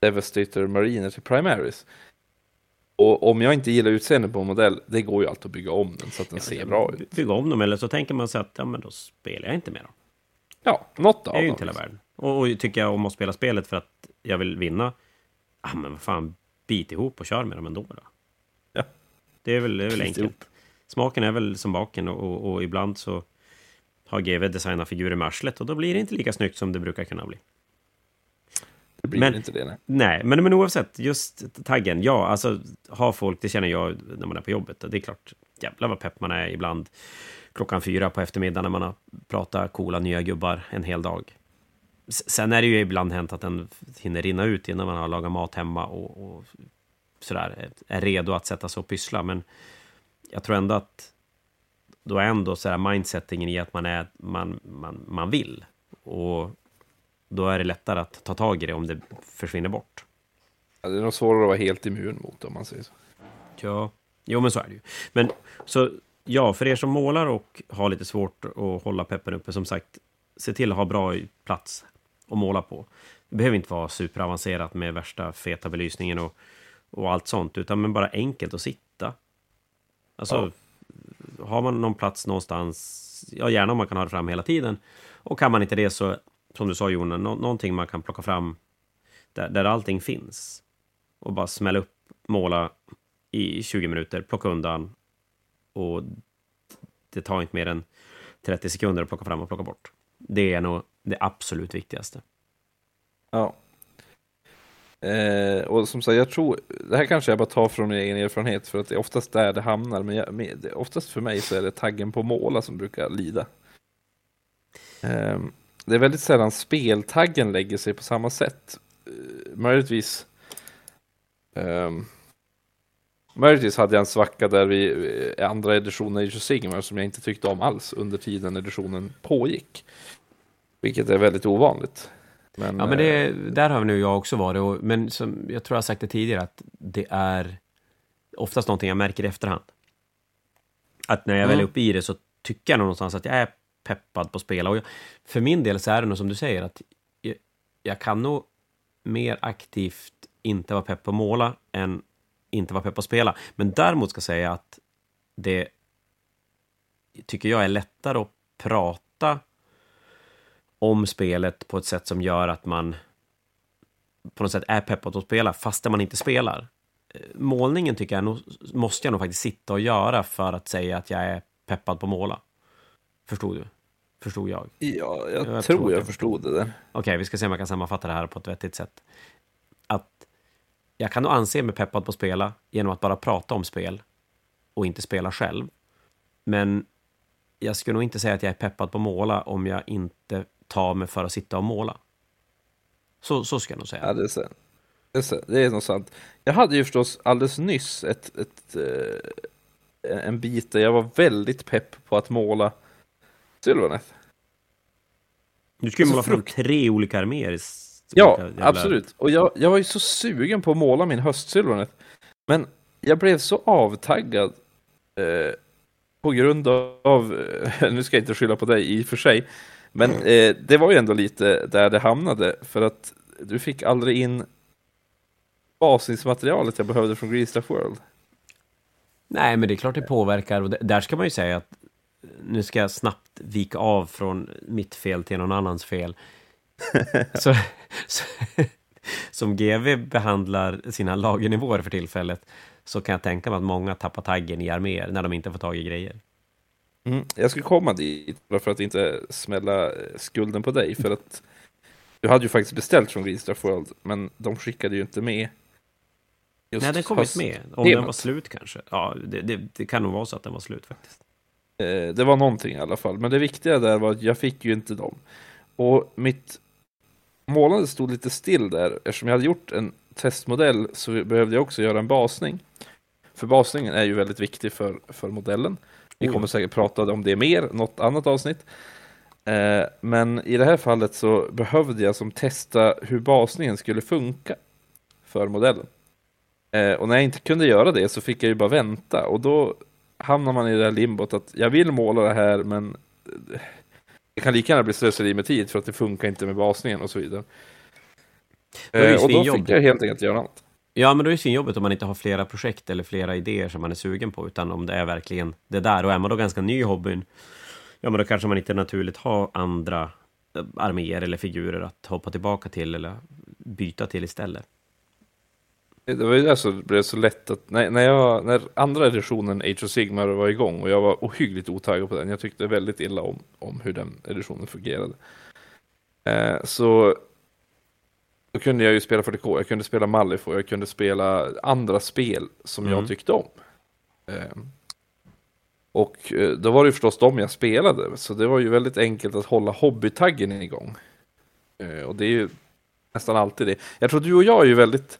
B: Devastator mariner till Primaris. Och om jag inte gillar utseendet på en modell, det går ju alltid att bygga om den så att den ja, ser bra ut.
A: Bygga om dem, eller så tänker man sig att ja, men då spelar jag inte med dem.
B: Ja, något av dem.
A: Det är ju inte hela världen. Och, och tycker jag om att spela spelet för att jag vill vinna, ja men vad fan, bit ihop och kör med dem ändå då.
B: Ja.
A: Det är väl, det är väl enkelt. Ihop. Smaken är väl som baken och, och, och ibland så har GV designat figurer med arslet och då blir det inte lika snyggt som det brukar kunna bli.
B: Det blir men, inte det. Nej.
A: nej, men, men oavsett, just taggen. Ja, alltså ha folk, det känner jag när man är på jobbet. Det är klart, jävlar vad pepp man är ibland. Klockan fyra på eftermiddagen när man har pratat coola nya gubbar en hel dag. Sen är det ju ibland hänt att den hinner rinna ut innan man har lagat mat hemma och, och sådär, är redo att sätta sig och pyssla. Men jag tror ändå att då är ändå så här mindsettingen i att man, är, man, man, man vill. Och då är det lättare att ta tag i det om det försvinner bort.
B: Ja, det är nog svårare att vara helt immun mot det om man säger så.
A: Ja, jo men så är det ju. Men så ja, för er som målar och har lite svårt att hålla peppen uppe, som sagt, se till att ha bra plats att måla på. Det behöver inte vara superavancerat med värsta feta belysningen och, och allt sånt, utan men bara enkelt att sitta. Alltså, ja. har man någon plats någonstans, ja gärna om man kan ha det fram hela tiden. Och kan man inte det så, som du sa Jon, nå någonting man kan plocka fram där, där allting finns. Och bara smälla upp, måla i 20 minuter, plocka undan. Och det tar inte mer än 30 sekunder att plocka fram och plocka bort. Det är nog det absolut viktigaste.
B: Ja. Eh, och som sagt, jag tror, det här kanske jag bara tar från min egen erfarenhet för att det är oftast där det hamnar, men jag, oftast för mig så är det taggen på måla som brukar lida. Eh, det är väldigt sällan speltaggen lägger sig på samma sätt. Eh, möjligtvis eh, Möjligtvis hade jag en svacka där vi andra editionen i Sigmar som jag inte tyckte om alls under tiden editionen pågick. Vilket är väldigt ovanligt.
A: Men, ja, men det, eh, där har nu jag också varit. Och, men som jag tror jag sagt det tidigare, att det är oftast någonting jag märker i efterhand. Att när jag mm. väl är uppe i det så tycker jag någonstans att jag är peppad på att spela. Och jag, för min del så är det nog som du säger, att jag, jag kan nog mer aktivt inte vara pepp på att måla än inte vara pepp på att spela. Men däremot ska jag säga att det tycker jag är lättare att prata om spelet på ett sätt som gör att man på något sätt är peppad att spela fastän man inte spelar. Eh, målningen tycker jag nog, måste jag nog faktiskt sitta och göra för att säga att jag är peppad på att måla. Förstod du? Förstod jag?
B: Ja, jag, jag tror jag förstod det där. Okej,
A: okay, vi ska se om jag kan sammanfatta det här på ett vettigt sätt. Att jag kan nog anse mig peppad på att spela genom att bara prata om spel och inte spela själv. Men jag skulle nog inte säga att jag är peppad på att måla om jag inte tar mig för att sitta och måla. Så, så ska jag nog säga.
B: Ja, det är sant. Det är, nog sant. Jag hade ju förstås alldeles nyss ett, ett, eh, en bit där jag var väldigt pepp på att måla Sylvaneth.
A: Du skulle alltså, måla fram tre olika arméer.
B: Ja, jävla... absolut. Och jag, jag var ju så sugen på att måla min höstsylvaneth. Men jag blev så avtaggad eh, på grund av, eh, [laughs] nu ska jag inte skylla på dig i och för sig, men eh, det var ju ändå lite där det hamnade, för att du fick aldrig in basismaterialet jag behövde från Greenstuff World.
A: Nej, men det är klart det påverkar och där ska man ju säga att nu ska jag snabbt vika av från mitt fel till någon annans fel. [laughs] så, så, som GV behandlar sina lagernivåer för tillfället så kan jag tänka mig att många tappar taggen i arméer när de inte får tag i grejer.
B: Mm, jag skulle komma dit, bara för att inte smälla eh, skulden på dig, för att du hade ju faktiskt beställt från Greenstuff World, men de skickade ju inte med
A: Nej, den kom inte med. Om den var slut kanske. Ja, det, det, det, kan nog vara så att den var slut faktiskt.
B: Eh, det var någonting i alla fall, men det viktiga där var att jag fick ju inte dem. Och mitt målande stod lite still där, eftersom jag hade gjort en testmodell så behövde jag också göra en basning. För basningen är ju väldigt viktig för, för modellen. Vi kommer säkert prata om det mer, något annat avsnitt. Eh, men i det här fallet så behövde jag som testa hur basningen skulle funka för modellen. Eh, och när jag inte kunde göra det så fick jag ju bara vänta och då hamnar man i det här limbot att jag vill måla det här men det kan lika gärna bli slöseri med tid för att det funkar inte med basningen och så vidare. Eh, och då fick jag helt enkelt göra annat.
A: Ja, men då är det svinjobbigt om man inte har flera projekt eller flera idéer som man är sugen på, utan om det är verkligen det där. Och är man då ganska ny i hobbyn, ja, men då kanske man inte naturligt har andra eh, arméer eller figurer att hoppa tillbaka till eller byta till istället.
B: Det var ju det som blev så lätt att när, när, jag, när andra editionen Age of Sigmar var igång och jag var ohyggligt otaggad på den, jag tyckte väldigt illa om, om hur den editionen fungerade. Eh, så då kunde jag ju spela 40K, jag kunde spela Malifo, jag kunde spela andra spel som mm. jag tyckte om. Eh, och eh, då var det ju förstås de jag spelade, så det var ju väldigt enkelt att hålla hobbytaggen igång. Eh, och det är ju nästan alltid det. Jag tror du och jag är ju väldigt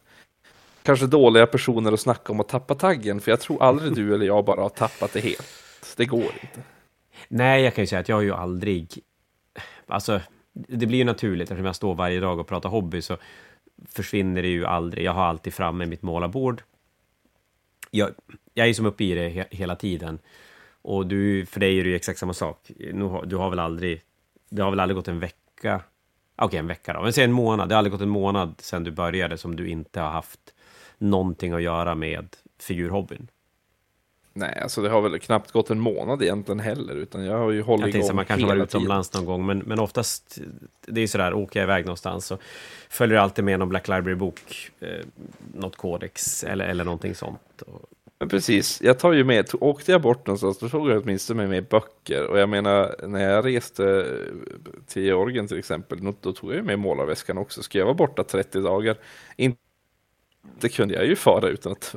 B: kanske dåliga personer att snacka om att tappa taggen, för jag tror aldrig du eller jag bara har tappat det helt. Det går inte.
A: Nej, jag kan ju säga att jag har ju aldrig... Alltså, det blir ju naturligt eftersom jag står varje dag och pratar hobby så försvinner det ju aldrig. Jag har alltid framme mitt målarbord. Jag, jag är som uppe i det he hela tiden. Och du, för dig är det ju exakt samma sak. Du har, du har väl aldrig det har väl aldrig gått en vecka, okej okay, en vecka då, men säg en månad, det har aldrig gått en månad sedan du började som du inte har haft någonting att göra med figurhobbyn.
B: Nej, alltså det har väl knappt gått en månad egentligen heller, utan jag har ju hållit igång
A: Man kanske varit utomlands någon gång, men, men oftast, det är ju sådär, åker jag iväg någonstans så följer jag alltid med någon Black Library-bok, eh, något kodex eller, eller någonting sånt.
B: Men precis, jag tar ju med, åkte jag bort någonstans då tog jag åtminstone med böcker. Och jag menar, när jag reste till Georgien till exempel, då tog jag med målarväskan också. Ska jag vara borta 30 dagar, inte kunde jag ju fara utan att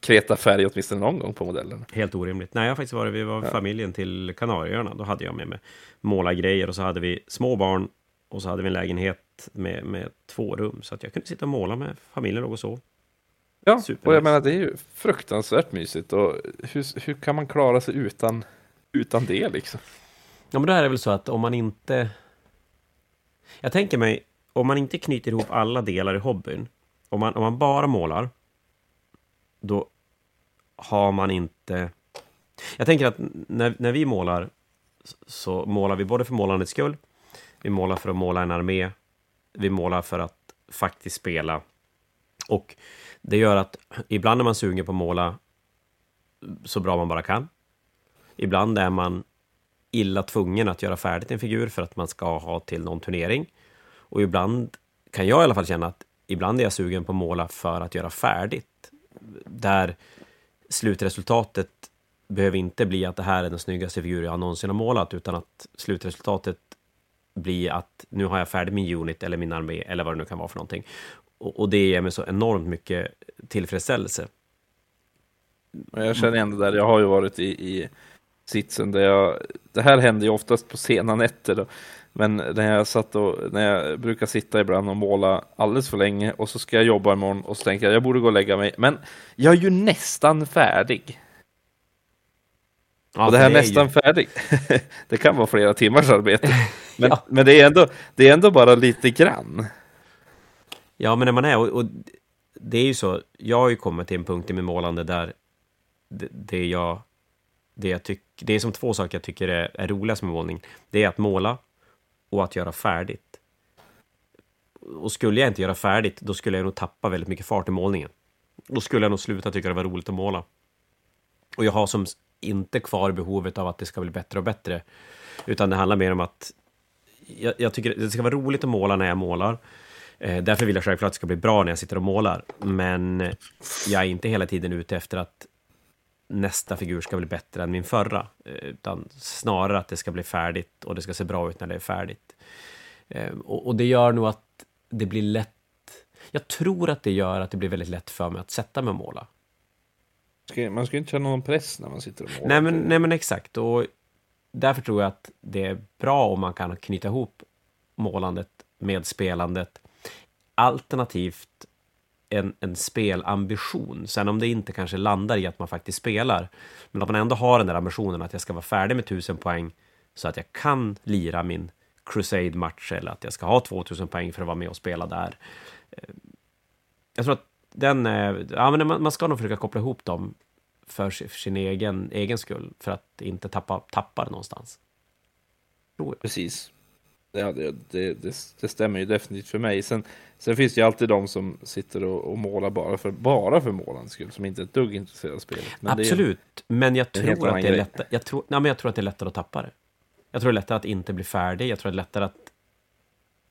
B: kreta färg åtminstone någon gång på modellen.
A: Helt orimligt. Nej, jag har faktiskt varit, vi var ja. familjen till Kanarieöarna, då hade jag med mig målargrejer och så hade vi små barn och så hade vi en lägenhet med, med två rum så att jag kunde sitta och måla med familjen och så.
B: Ja, Supernice. och jag menar det är ju fruktansvärt mysigt och hur, hur kan man klara sig utan, utan det liksom?
A: Ja, men då är det väl så att om man inte... Jag tänker mig, om man inte knyter ihop alla delar i hobbyn, om man, om man bara målar, då har man inte... Jag tänker att när, när vi målar så målar vi både för målandets skull, vi målar för att måla en armé, vi målar för att faktiskt spela. Och det gör att ibland är man sugen på att måla så bra man bara kan. Ibland är man illa tvungen att göra färdigt en figur för att man ska ha till någon turnering. Och ibland kan jag i alla fall känna att ibland är jag sugen på att måla för att göra färdigt. Där slutresultatet behöver inte bli att det här är den snyggaste figur jag någonsin har målat, utan att slutresultatet blir att nu har jag färdig min unit eller min armé eller vad det nu kan vara för någonting. Och, och det ger mig så enormt mycket tillfredsställelse.
B: Jag känner igen det där, jag har ju varit i, i sitsen där jag, det här händer ju oftast på sena nätter då. Men när jag satt och, när jag brukar sitta ibland och måla alldeles för länge och så ska jag jobba imorgon och så tänker jag jag borde gå och lägga mig. Men jag är ju nästan färdig. Ja, och det här det nästan ju... färdig, [laughs] det kan vara flera timmars arbete. [laughs] Men, ja. men det, är ändå, det är ändå bara lite grann.
A: Ja, men när man är, och, och det är ju så, jag har ju kommit till en punkt i min målande där det, det jag, det jag tycker, det är som två saker jag tycker är, är roligast med målning. Det är att måla och att göra färdigt. Och skulle jag inte göra färdigt, då skulle jag nog tappa väldigt mycket fart i målningen. Då skulle jag nog sluta tycka det var roligt att måla. Och jag har som inte kvar behovet av att det ska bli bättre och bättre. Utan det handlar mer om att jag, jag tycker det ska vara roligt att måla när jag målar. Eh, därför vill jag självklart att det ska bli bra när jag sitter och målar. Men jag är inte hela tiden ute efter att nästa figur ska bli bättre än min förra. Eh, utan snarare att det ska bli färdigt och det ska se bra ut när det är färdigt. Eh, och, och det gör nog att det blir lätt... Jag tror att det gör att det blir väldigt lätt för mig att sätta mig och måla.
B: Man ska inte känna någon press när man sitter och målar.
A: Nej men, nej, men exakt. Och därför tror jag att det är bra om man kan knyta ihop målandet med spelandet. Alternativt en, en spelambition. Sen om det inte kanske landar i att man faktiskt spelar, men att man ändå har den där ambitionen att jag ska vara färdig med 1000 poäng så att jag kan lira min Crusade-match eller att jag ska ha 2000 poäng för att vara med och spela där. Eh, jag tror att den, eh, ja, men man ska nog försöka koppla ihop dem för sin egen, egen skull, för att inte tappa, tappa det någonstans.
B: Precis. Ja, det, det, det, stämmer ju definitivt för mig. Sen, sen finns det ju alltid de som sitter och, och målar bara för, bara för målandets skull, som inte är ett dugg intresserade av spelet.
A: Men Absolut, är, men jag tror, att det är lättare, jag, tror, nej, men jag tror att det är lättare att tappa det. Jag tror det är lättare att inte bli färdig, jag tror det är lättare att,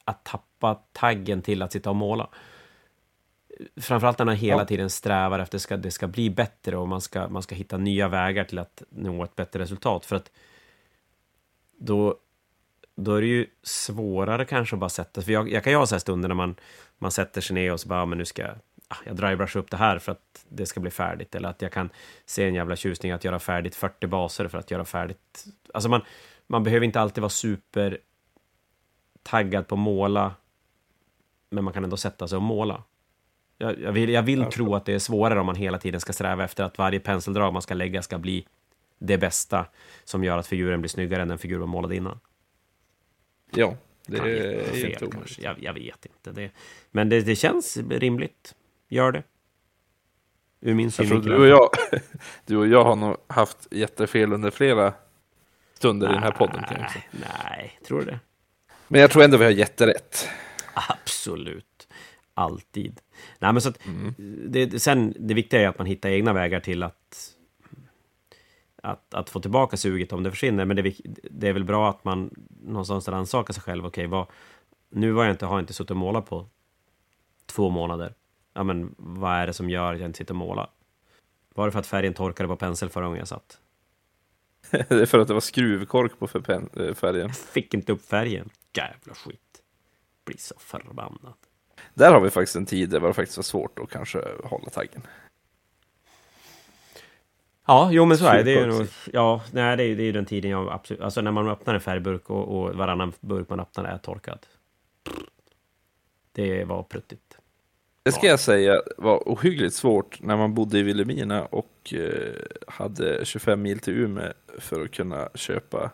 A: att tappa taggen till att sitta och måla. Framförallt när man hela ja. tiden strävar efter att det det ska bli bättre och man ska, man ska hitta nya vägar till att nå ett bättre resultat. För att då då är det ju svårare kanske att bara sätta För jag, jag kan ju ha så här stunder när man, man sätter sig ner och så bara, men nu ska jag, ah, jag drybrushar upp det här för att det ska bli färdigt. Eller att jag kan se en jävla tjusning att göra färdigt 40 baser för att göra färdigt. Alltså man, man behöver inte alltid vara super taggad på att måla, men man kan ändå sätta sig och måla. Jag, jag vill, jag vill tro att det är svårare om man hela tiden ska sträva efter att varje penseldrag man ska lägga ska bli det bästa som gör att figuren blir snyggare än den figur man målade innan.
B: Ja, det är fel,
A: kanske. Jag, jag, vet inte. Det, men det, det känns rimligt. Gör det.
B: Ur min synvinkel. Du och, jag, [laughs] du och jag har nog haft jättefel under flera stunder i den här podden. Kan jag säga.
A: Nej, tror du det?
B: Men jag tror ändå vi har jätterätt.
A: Absolut. Alltid. Nej, men så att, det, sen, det viktiga är att man hittar egna vägar till att, att, att få tillbaka suget om det försvinner. Men det, det är väl bra att man någonstans rannsakar sig själv. Okej, vad, nu var jag inte, har jag inte suttit och målat på två månader. Ja, men vad är det som gör att jag inte sitter och målar? Var det för att färgen torkade på pensel förra gången jag satt? [laughs]
B: Det är för att det var skruvkork på för eh, färgen.
A: Fick inte upp färgen. Jävla skit. Blir så förbannad.
B: Där har vi faktiskt en tid där det faktiskt var svårt att kanske hålla taggen.
A: Ja, jo men så är det. det. Är ju nog, ja, nej, det är, det är ju den tiden jag absolut... Alltså när man öppnar en färgburk och, och varannan burk man öppnar är torkad. Det var pruttigt.
B: Det ska jag säga var ohyggligt svårt när man bodde i Vilhelmina och eh, hade 25 mil till Umeå för att kunna köpa.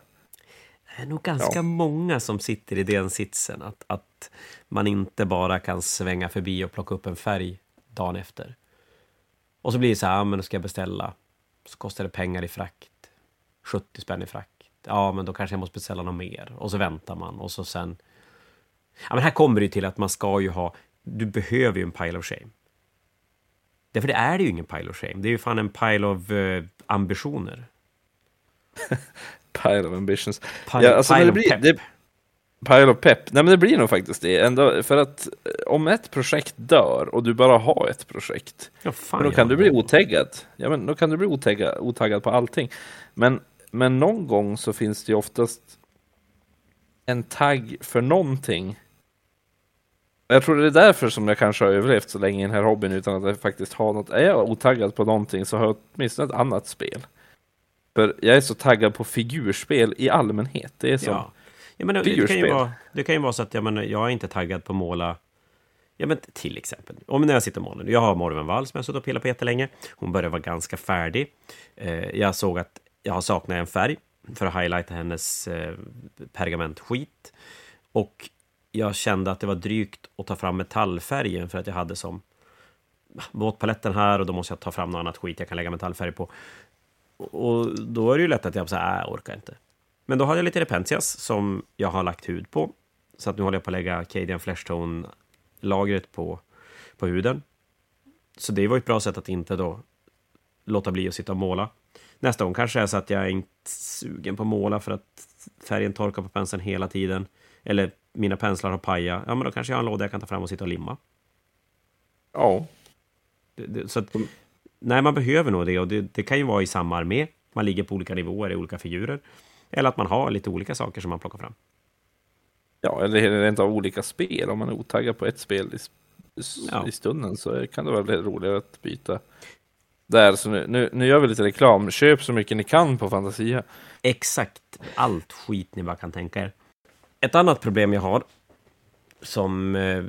A: Det är nog ganska
B: Ja.
A: många som sitter i den sitsen att, att man inte bara kan svänga förbi och plocka upp en färg dagen efter. Och så blir det så här, men då ska jag beställa. Så kostar det pengar i frakt. 70 spänn i frakt. Ja, men då kanske jag måste beställa något mer. Och så väntar man och så sen... Ja, men här kommer det ju till att man ska ju ha... Du behöver ju en pile of shame. Därför det är det ju ingen pile of shame. Det är ju fan en pile of eh, ambitioner. [laughs]
B: Pile of ambitions.
A: Pile,
B: Ja, alltså,
A: pile
B: det
A: of
B: blir-
A: pepp.
B: det- Pile of pep. Nej men det blir nog faktiskt det. Ändå, för att eh, om ett projekt dör och du bara har ett projekt.
A: Ja, fan,
B: då kan du bli otaggad. Ja men då kan du bli otaggad, otaggad på allting. Men, men någon gång så finns det ju oftast en tagg för någonting. Jag tror det är därför som jag kanske har överlevt så länge i den här hobbyn utan att jag faktiskt har något. Är jag otaggad på någonting så har jag åtminstone ett annat spel. För jag är så taggad på figurspel i allmänhet. Det är som,
A: Ja. Ja, men det, kan ju vara, det kan ju vara så att jag, menar, jag är inte taggad på att måla Ja, men till exempel, om när jag sitter och målar. Jag har Morven Wall som jag har suttit och pillat på jättelänge. Hon börjar vara ganska färdig. Eh, jag såg att jag har saknat en färg för att highlighta hennes eh, pergamentskit. Och jag kände att det var drygt att ta fram metallfärgen för att jag hade som våtpaletten här och då måste jag ta fram något annat skit jag kan lägga metallfärg på. Och då är det ju lätt att jag säger, nej, jag orkar inte. Men då har jag lite Repentias som jag har lagt hud på. Så att nu håller jag på att lägga Cadian Fleshtone-lagret på, på huden. Så det var ett bra sätt att inte då låta bli att sitta och måla. Nästa gång kanske är så att jag är inte sugen på att måla för att färgen torkar på penseln hela tiden. Eller mina penslar har pajat. Ja, men då kanske jag har en låda jag kan ta fram och sitta och limma.
B: ja.
A: Det, det, så att, nej, man behöver nog det och det, det kan ju vara i samma armé. Man ligger på olika nivåer i olika figurer. Eller att man har lite olika saker som man plockar fram.
B: Ja, eller rent av olika spel. Om man är otaggad på ett spel i,
A: Ja.
B: i stunden så kan det vara roligare att byta. Där, så nu, nu, nu gör vi lite reklam. Köp så mycket ni kan på Fantasia.
A: Exakt allt skit ni bara kan tänka er. Ett annat problem jag har, som... eh,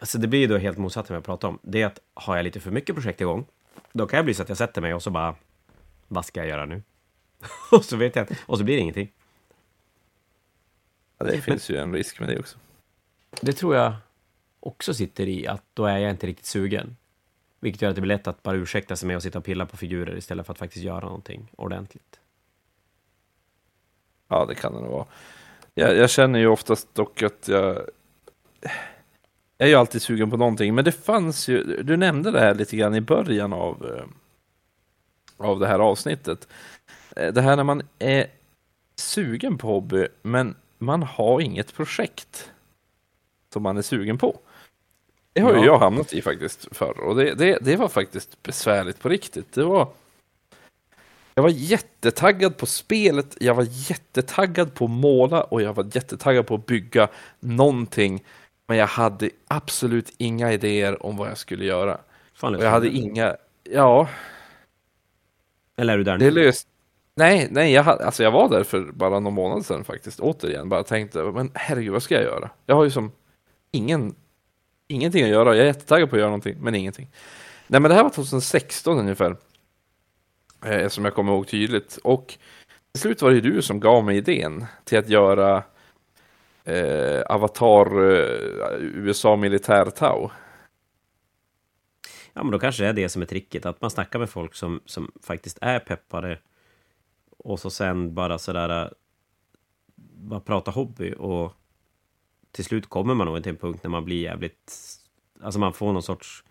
A: Alltså det blir ju då helt motsatt till vad jag pratar om. Det är att har jag lite för mycket projekt igång, då kan jag bli så att jag sätter mig och så bara... Vad ska jag göra nu? [laughs] och så vet jag att- Och så blir det ingenting.
B: Ja, det finns ju en risk med det också.
A: Det tror jag också sitter i att då är jag inte riktigt sugen. Vilket gör att det blir lätt att bara ursäkta sig med att sitta och pilla på figurer istället för att faktiskt göra någonting ordentligt.
B: Ja, det kan det nog vara. Jag, jag känner ju oftast dock att jag... Jag är ju alltid sugen på någonting, men det fanns ju... Du nämnde det här lite grann i början av, eh, av det här avsnittet. Eh, Det här när man är sugen på hobby, men man har inget projekt som man är sugen på. Det har ju
A: Ja.
B: jag hamnat i faktiskt förr, och det, det, det var faktiskt besvärligt på riktigt. Det var... Jag var jättetaggad på spelet, jag var jättetaggad på att måla och jag var jättetaggad på att bygga någonting. Men jag hade absolut inga idéer om vad jag skulle göra.
A: Fan,
B: jag hade inga, ja,
A: Eller är du där
B: det
A: nu?
B: löst. Nej, nej, jag, alltså jag var där för bara någon månad sedan faktiskt, återigen. Bara tänkte, men herregud, vad ska jag göra? Jag har ju som ingen, ingenting att göra. Jag är jättetaggad på att göra någonting, men ingenting. Nej, men det här var 2016 ungefär. Eh, som jag kommer ihåg tydligt. Och till slut var det ju du som gav mig idén till att göra eh, Avatar eh, USA Militär Tau.
A: Ja, men då kanske det är det som är tricket, att man snackar med folk som, som faktiskt är peppade och så sen bara sådär äh, bara prata hobby och till slut kommer man nog till en punkt när man blir jävligt alltså man får någon sorts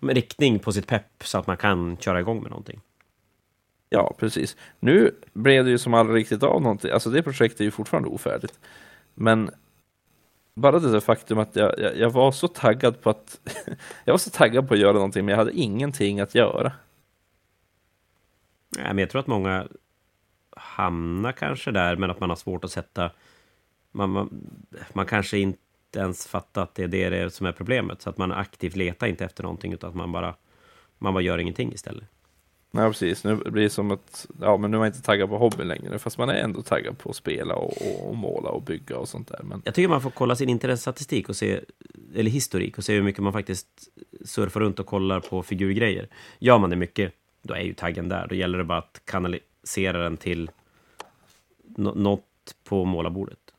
A: riktning på sitt pepp så att man kan köra igång med någonting.
B: Ja, precis. Nu blev det ju som aldrig riktigt av någonting. Alltså det projektet är ju fortfarande ofärdigt. Men bara det där faktum att jag, jag, jag, var så taggad på att [laughs] jag var så taggad på att göra någonting, men jag hade ingenting att göra.
A: Ja, men jag tror att många hamnar kanske där, men att man har svårt att sätta... Man, man, man kanske inte ens fattar att det är det som är problemet, så att man aktivt letar inte efter någonting, utan att man bara, man bara gör ingenting istället.
B: Nej, precis. Nu blir det som att, ja, men nu är man inte taggad på hobby längre, fast man är ändå taggad på att spela och, och, och måla och bygga och sånt där. Men...
A: Jag tycker man får kolla sin intressestatistik och se, eller historik, och se hur mycket man faktiskt surfar runt och kollar på figurgrejer. Gör man det mycket, då är ju taggen där. Då gäller det bara att kanalisera den till något på målarbordet.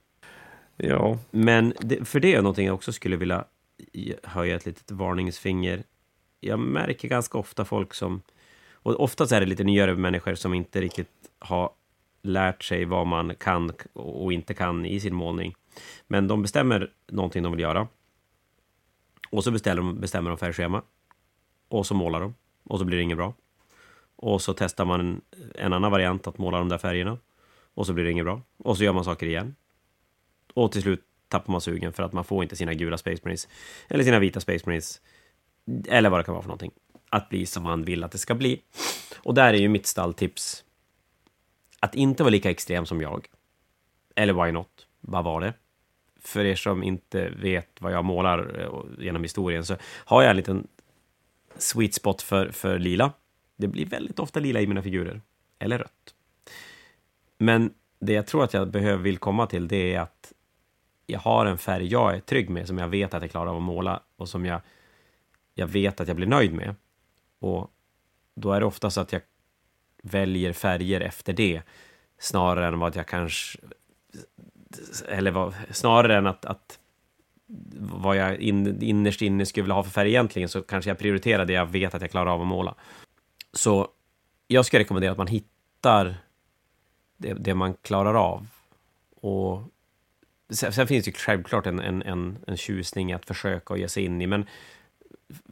B: Ja.
A: Men det, för det är någonting jag också skulle vilja höja ett litet varningsfinger. Jag märker ganska ofta folk som och oftast är det lite nyare människor som inte riktigt har lärt sig vad man kan och inte kan i sin målning. Men de bestämmer någonting de vill göra. Och så bestämmer de, bestämmer de färgschema. Och så målar de. Och så blir det inget bra. Och så testar man en, annan variant att måla de där färgerna. Och så blir det inget bra. Och så gör man saker igen. Och till slut tappar man sugen för att man får inte sina gula Space Marines. Eller sina vita Space Marines. Eller vad det kan vara för någonting att bli som man vill att det ska bli. Och där är ju mitt stalltips att inte vara lika extrem som jag. Eller why not? Vad var det? För er som inte vet vad jag målar eh, genom historien så har jag en liten sweet spot för, för lila. Det blir väldigt ofta lila i mina figurer. Eller rött. Men det jag tror att jag behöver vill komma till det är att jag har en färg jag är trygg med, som jag vet att jag klarar av att måla och som jag, jag vet att jag blir nöjd med. Och då är det ofta så att jag väljer färger efter det snarare än vad jag kanske... Eller vad, snarare än att, att vad jag in, innerst inne skulle vilja ha för färg egentligen så kanske jag prioriterar det jag vet att jag klarar av att måla. Så jag skulle rekommendera att man hittar det, det man klarar av. Och sen, sen finns det självklart en, en, en, en tjusning att försöka och ge sig in i, men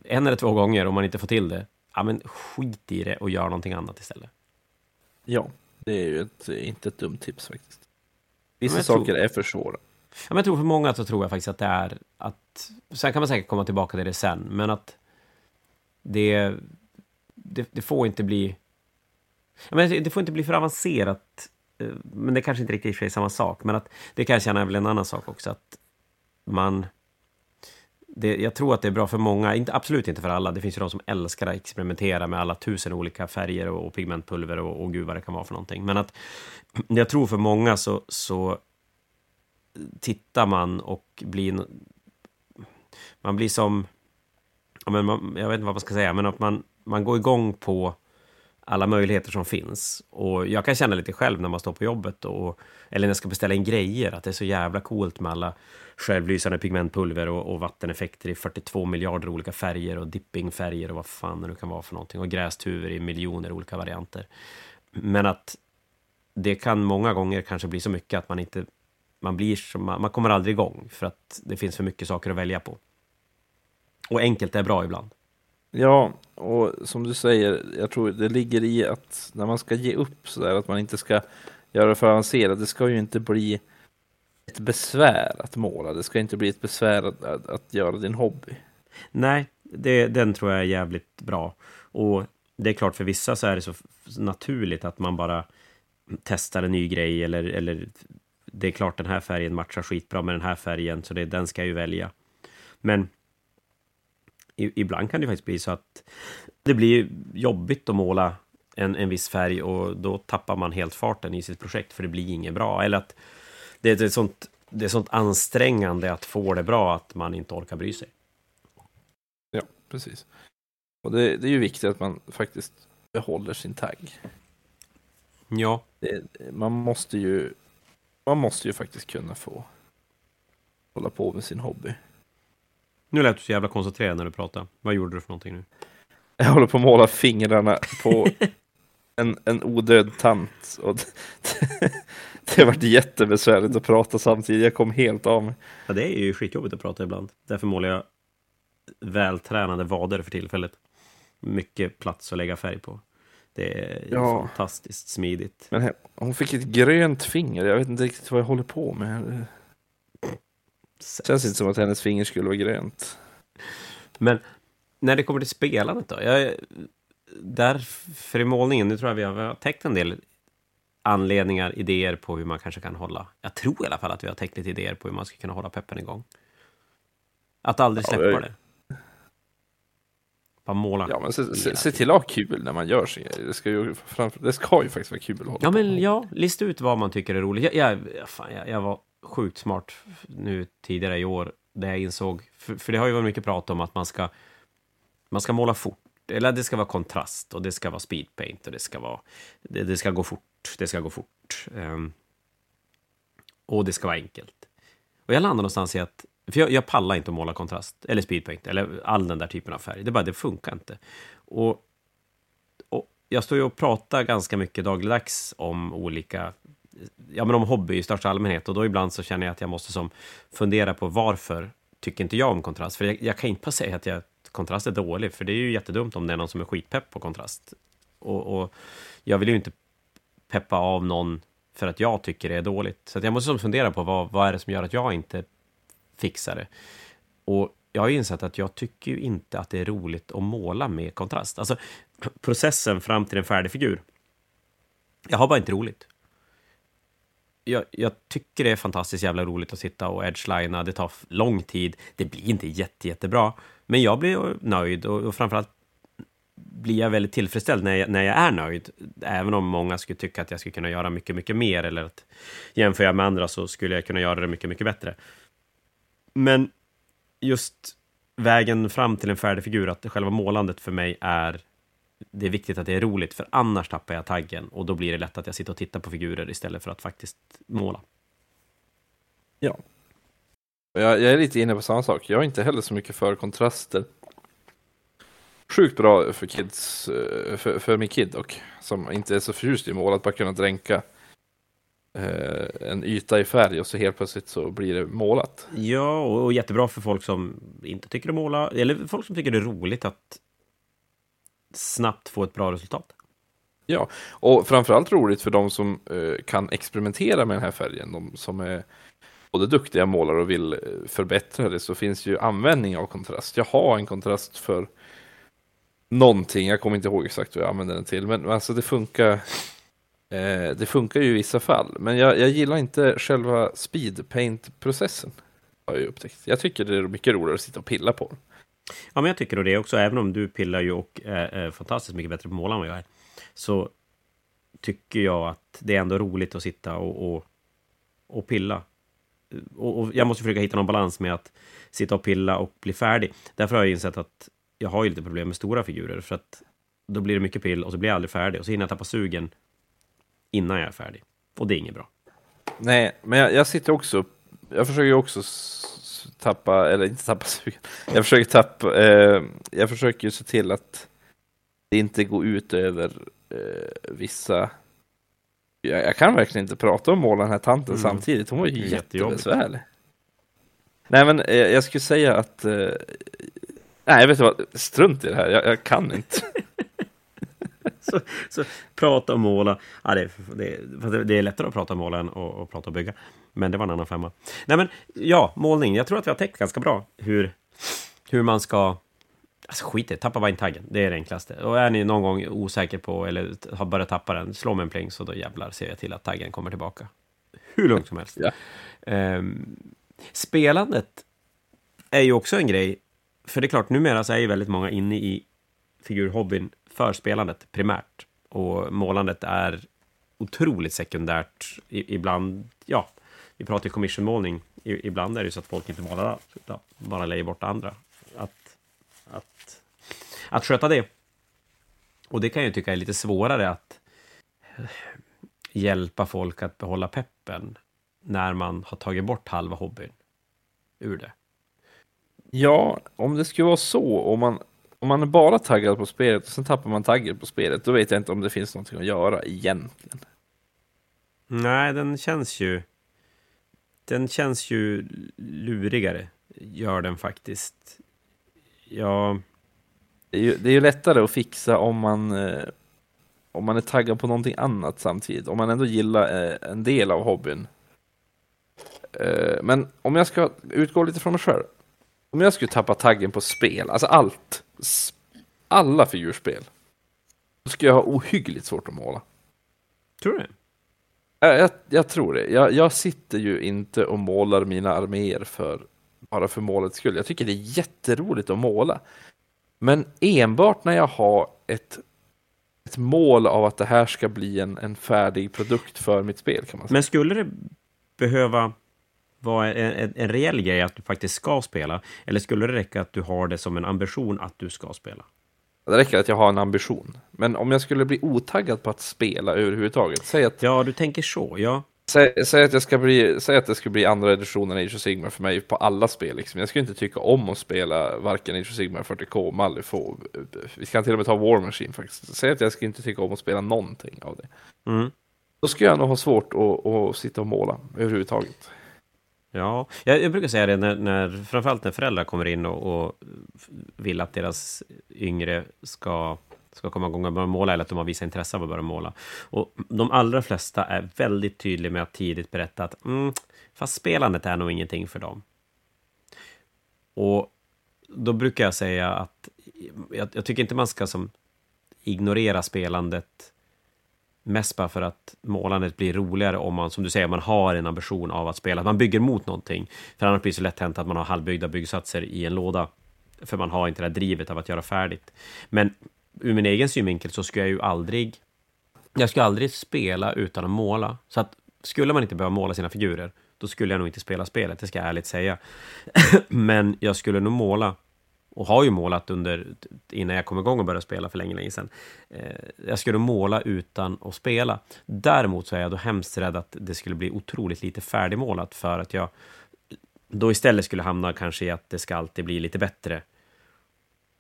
A: en eller två gånger om man inte får till det, ja men skit i det och gör någonting annat istället.
B: Ja, det är ju ett, inte ett dumt tips faktiskt. Vissa saker tror, är för svåra.
A: Ja, men jag tror för många så tror jag faktiskt att det är att, sen kan man säkert komma tillbaka till det sen, men att det, det, det får inte bli, men det får inte bli för avancerat, eh, men det kanske inte riktigt är samma sak, men att det kan jag känna är väl en annan sak också, att man det, jag tror att det är bra för många, inte, absolut inte för alla. Det finns ju de som älskar att experimentera med alla tusen olika färger och, och pigmentpulver och, och gud vad det kan vara för någonting. Men att jag tror för många så, så tittar man och blir... Man blir som... Ja, men man, jag vet inte vad man ska säga, men att man, man går igång på alla möjligheter som finns. Och jag kan känna lite själv när man står på jobbet och, eller när jag ska beställa in grejer, att det är så jävla coolt med alla självlysande pigmentpulver och, och vatteneffekter i 42 miljarder olika färger och dippingfärger och vad fan det nu kan vara för någonting. Och grästuvor i miljoner olika varianter. Men att det kan många gånger kanske bli så mycket att man inte man blir som, man kommer aldrig igång för att det finns för mycket saker att välja på. Och enkelt är bra ibland.
B: Ja, och som du säger, jag tror det ligger i att när man ska ge upp sådär, att man inte ska göra det för avancerat. Det ska ju inte bli ett besvär att måla. Det ska inte bli ett besvär att, att, att göra din hobby.
A: Nej, det, den tror jag är jävligt bra. Och det är klart, för vissa så är det så naturligt att man bara testar en ny grej eller, eller det är klart den här färgen matchar skitbra med den här färgen, så det, den ska jag ju välja. Men ibland kan det faktiskt bli så att det blir jobbigt att måla en, en viss färg och då tappar man helt farten i sitt projekt för det blir inget bra. Eller att det är, sånt, det är sånt ansträngande att få det bra att man inte orkar bry sig.
B: Ja, precis. Och det, det är ju viktigt att man faktiskt behåller sin tagg.
A: Ja.
B: Det, man måste ju man måste ju faktiskt kunna få hålla på med sin hobby.
A: Nu lät du så jävla koncentrerad när du pratade. Vad gjorde du för någonting nu?
B: Jag håller på att måla fingrarna på en, en odöd tant. Och det, det varit jättebesvärligt att prata samtidigt. Jag kom helt av mig.
A: Ja, det är ju skitjobbigt att prata ibland. Därför målar jag vältränade vader för tillfället. Mycket plats att lägga färg på. Det är
B: Ja.
A: fantastiskt smidigt.
B: Men hon fick ett grönt finger. Jag vet inte riktigt vad jag håller på med. Det känns inte som att hennes finger skulle vara grönt.
A: Men när det kommer till spelandet då? Jag, där, för i målningen, nu tror jag vi har, vi har täckt en del anledningar, idéer på hur man kanske kan hålla. Jag tror i alla fall att vi har täckt lite idéer på hur man ska kunna hålla peppen igång. Att aldrig
B: Ja,
A: släppa
B: jag-
A: det. Bara måla.
B: Ja, men se, se, se till att ha kul när man gör sin grej. Det ska ju, framför, det ska ju faktiskt vara kul att hålla
A: Ja,
B: på.
A: men ja, lista ut vad man tycker är roligt. Jag, jag, fan, jag, jag var sjukt smart nu tidigare i år, där jag insåg, för, för det har ju varit mycket prat om att man ska, man ska måla fort, eller det ska vara kontrast och det ska vara speedpaint och det ska vara, det, det ska gå fort, det ska gå fort. Um, och det ska vara enkelt. Och jag landar någonstans i att, för jag, jag pallar inte att måla kontrast, eller speedpaint, eller all den där typen av färg. Det bara, det funkar inte. Och och jag står ju och pratar ganska mycket dagligdags om olika, ja men om hobby i största allmänhet och då ibland så känner jag att jag måste som fundera på varför tycker inte jag om kontrast? För jag, jag kan inte bara säga att jag, kontrast är dålig, för det är ju jättedumt om det är någon som är skitpepp på kontrast. Och, och jag vill ju inte peppa av någon för att jag tycker det är dåligt. Så att jag måste som fundera på vad, vad är det som gör att jag inte fixar det. Och jag har ju insett att jag tycker ju inte att det är roligt att måla med kontrast. Alltså [clears throat] processen fram till en färdig figur. Jag har bara inte roligt. Jag, jag tycker det är fantastiskt jävla roligt att sitta och edgelina. Det tar lång tid. Det blir inte jätte, jättebra. Men jag blir nöjd och, och framförallt blir jag väldigt tillfredsställd när jag, när jag är nöjd. Även om många skulle tycka att jag skulle kunna göra mycket, mycket mer eller att jämför jag med andra så skulle jag kunna göra det mycket, mycket bättre. Men just vägen fram till en färdig figur, att själva målandet för mig är det är viktigt att det är roligt, för annars tappar jag taggen och då blir det lätt att jag sitter och tittar på figurer istället för att faktiskt måla.
B: Ja. Jag, jag är lite inne på samma sak. Jag är inte heller så mycket för kontraster. Sjukt bra för kids, eh, för, för min kid och som inte är så förtjust i mål, att bara kunna dränka eh, en yta i färg och så helt plötsligt så blir det målat.
A: Ja, och, jättebra för folk som inte tycker att måla, eller folk som tycker det är roligt att snabbt få ett bra resultat.
B: Ja, och framförallt roligt för de som eh, kan experimentera med den här färgen. De som är både duktiga målare och vill eh, förbättra det så finns ju användning av kontrast. Jag har en kontrast för någonting, jag kommer inte ihåg exakt vad jag använder den till, men alltså det funkar. Eh, det funkar ju i vissa fall, men jag, jag gillar inte själva speedpaint-processen. Har jag upptäckt. Jag tycker det är mycket roligare att sitta och pilla på den.
A: Ja, men jag tycker det också, även om du pillar ju och är, fantastiskt mycket bättre på att måla än vad jag är, så tycker jag att det är ändå roligt att sitta och, och, och pilla. Och, och jag måste försöka hitta någon balans med att sitta och pilla och bli färdig. Därför har jag insett att jag har ju lite problem med stora figurer, för att då blir det mycket pill och så blir jag aldrig färdig och så hinner jag tappa sugen innan jag är färdig. Och det är inget bra.
B: Nej, men jag, jag sitter också, jag försöker ju också tappa, eller inte tappa [laughs] sugen. Jag försöker tappa, eh, jag försöker se till att det inte går ut över eh, vissa jag, jag kan verkligen inte prata om måla den här tanten
A: Mm.
B: samtidigt, hon var ju jättebesvärlig. Nej men eh, jag skulle säga att, eh, nej jag vet inte vad, strunt i det här, jag, jag kan inte. [laughs] [laughs]
A: Så, så prata och måla. Ja, det, är- det, är- det är lättare att prata och måla än att, att prata och bygga. Men det var en annan femma. Nej, men ja, målning. Jag tror att vi har täckt ganska bra hur, hur man ska... Alltså skit i det, tappa bara in taggen. Det är det enklaste. Och är ni någon gång osäker på eller har börjat tappa den, slå med en pling så då jävlar ser jag till att taggen kommer tillbaka. Hur lugnt som helst.
B: Ja.
A: Ehm, spelandet är ju också en grej. För det är klart, numera så är ju väldigt många inne i figurhobbyn för spelandet primärt. Och målandet är otroligt sekundärt. Ibland, ja, vi pratar ju commissionmålning. Ibland är det ju så att folk inte målar alls, utan bara lägger bort andra. Att, att, att sköta det. Och det kan jag tycka är lite svårare att hjälpa folk att behålla peppen när man har tagit bort halva hobbyn ur det.
B: Ja, om det skulle vara så, om man om man är bara taggad på spelet och sen tappar man taggen på spelet, då vet jag inte om det finns någonting att göra egentligen.
A: Nej, den känns ju... Den känns ju lurigare, gör den faktiskt. Ja...
B: Det är ju, det är ju lättare att fixa om man, eh, om man är taggad på någonting annat samtidigt. Om man ändå gillar eh, en del av hobbyn. Eh, men om jag ska utgå lite från mig själv. Om jag skulle tappa taggen på spel, alltså allt. Alla figurspel. Då skulle jag ha ohyggligt svårt att måla.
A: Tror du det?
B: Jag, jag, tror det. Jag, jag sitter ju inte och målar mina arméer för, bara för målets skull. Jag tycker det är jätteroligt att måla. Men enbart när jag har ett, ett mål av att det här ska bli en, en färdig produkt för mitt spel kan man säga.
A: Men skulle det behöva vara en, en, en reell grej att du faktiskt ska spela? Eller skulle det räcka att du har det som en ambition att du ska spela?
B: Det räcker att jag har en ambition. Men om jag skulle bli otaggad på att spela överhuvudtaget. Säg att,
A: Ja, du tänker så, ja.
B: säg, säg att, jag ska bli, säg att det skulle bli andra editionen Age of Sigmar för mig på alla spel. Liksom. Jag skulle inte tycka om att spela varken Age of Sigmar 40K, Malifaux. Vi kan till och med ta War Machine faktiskt. Säg att jag skulle inte tycka om att spela någonting av det.
A: Mm.
B: Då skulle jag nog ha svårt att, att sitta och måla överhuvudtaget.
A: Ja, jag, jag brukar säga det när, när framförallt när föräldrar kommer in och, och vill att deras yngre ska, ska komma igång och börja måla eller att de har visat intresse av att börja måla. Och de allra flesta är väldigt tydliga med att tidigt berätta att mm, fast spelandet är nog ingenting för dem. Och då brukar jag säga att jag, jag tycker inte man ska som ignorera spelandet Mest bara för att målandet blir roligare om man, som du säger, man har en ambition av att spela. Att man bygger mot någonting. För annars blir det så lätt hänt att man har halvbyggda byggsatser i en låda. För man har inte det här drivet av att göra färdigt. Men ur min egen synvinkel så skulle jag ju aldrig... Jag skulle aldrig spela utan att måla. Så att skulle man inte behöva måla sina figurer, då skulle jag nog inte spela spelet, det ska jag ärligt säga. [laughs] Men jag skulle nog måla och har ju målat under innan jag kom igång och började spela för länge, länge sedan. Eh, jag skulle måla utan att spela. Däremot så är jag då hemskt rädd att det skulle bli otroligt lite färdigmålat för att jag då istället skulle hamna kanske i att det ska alltid bli lite bättre.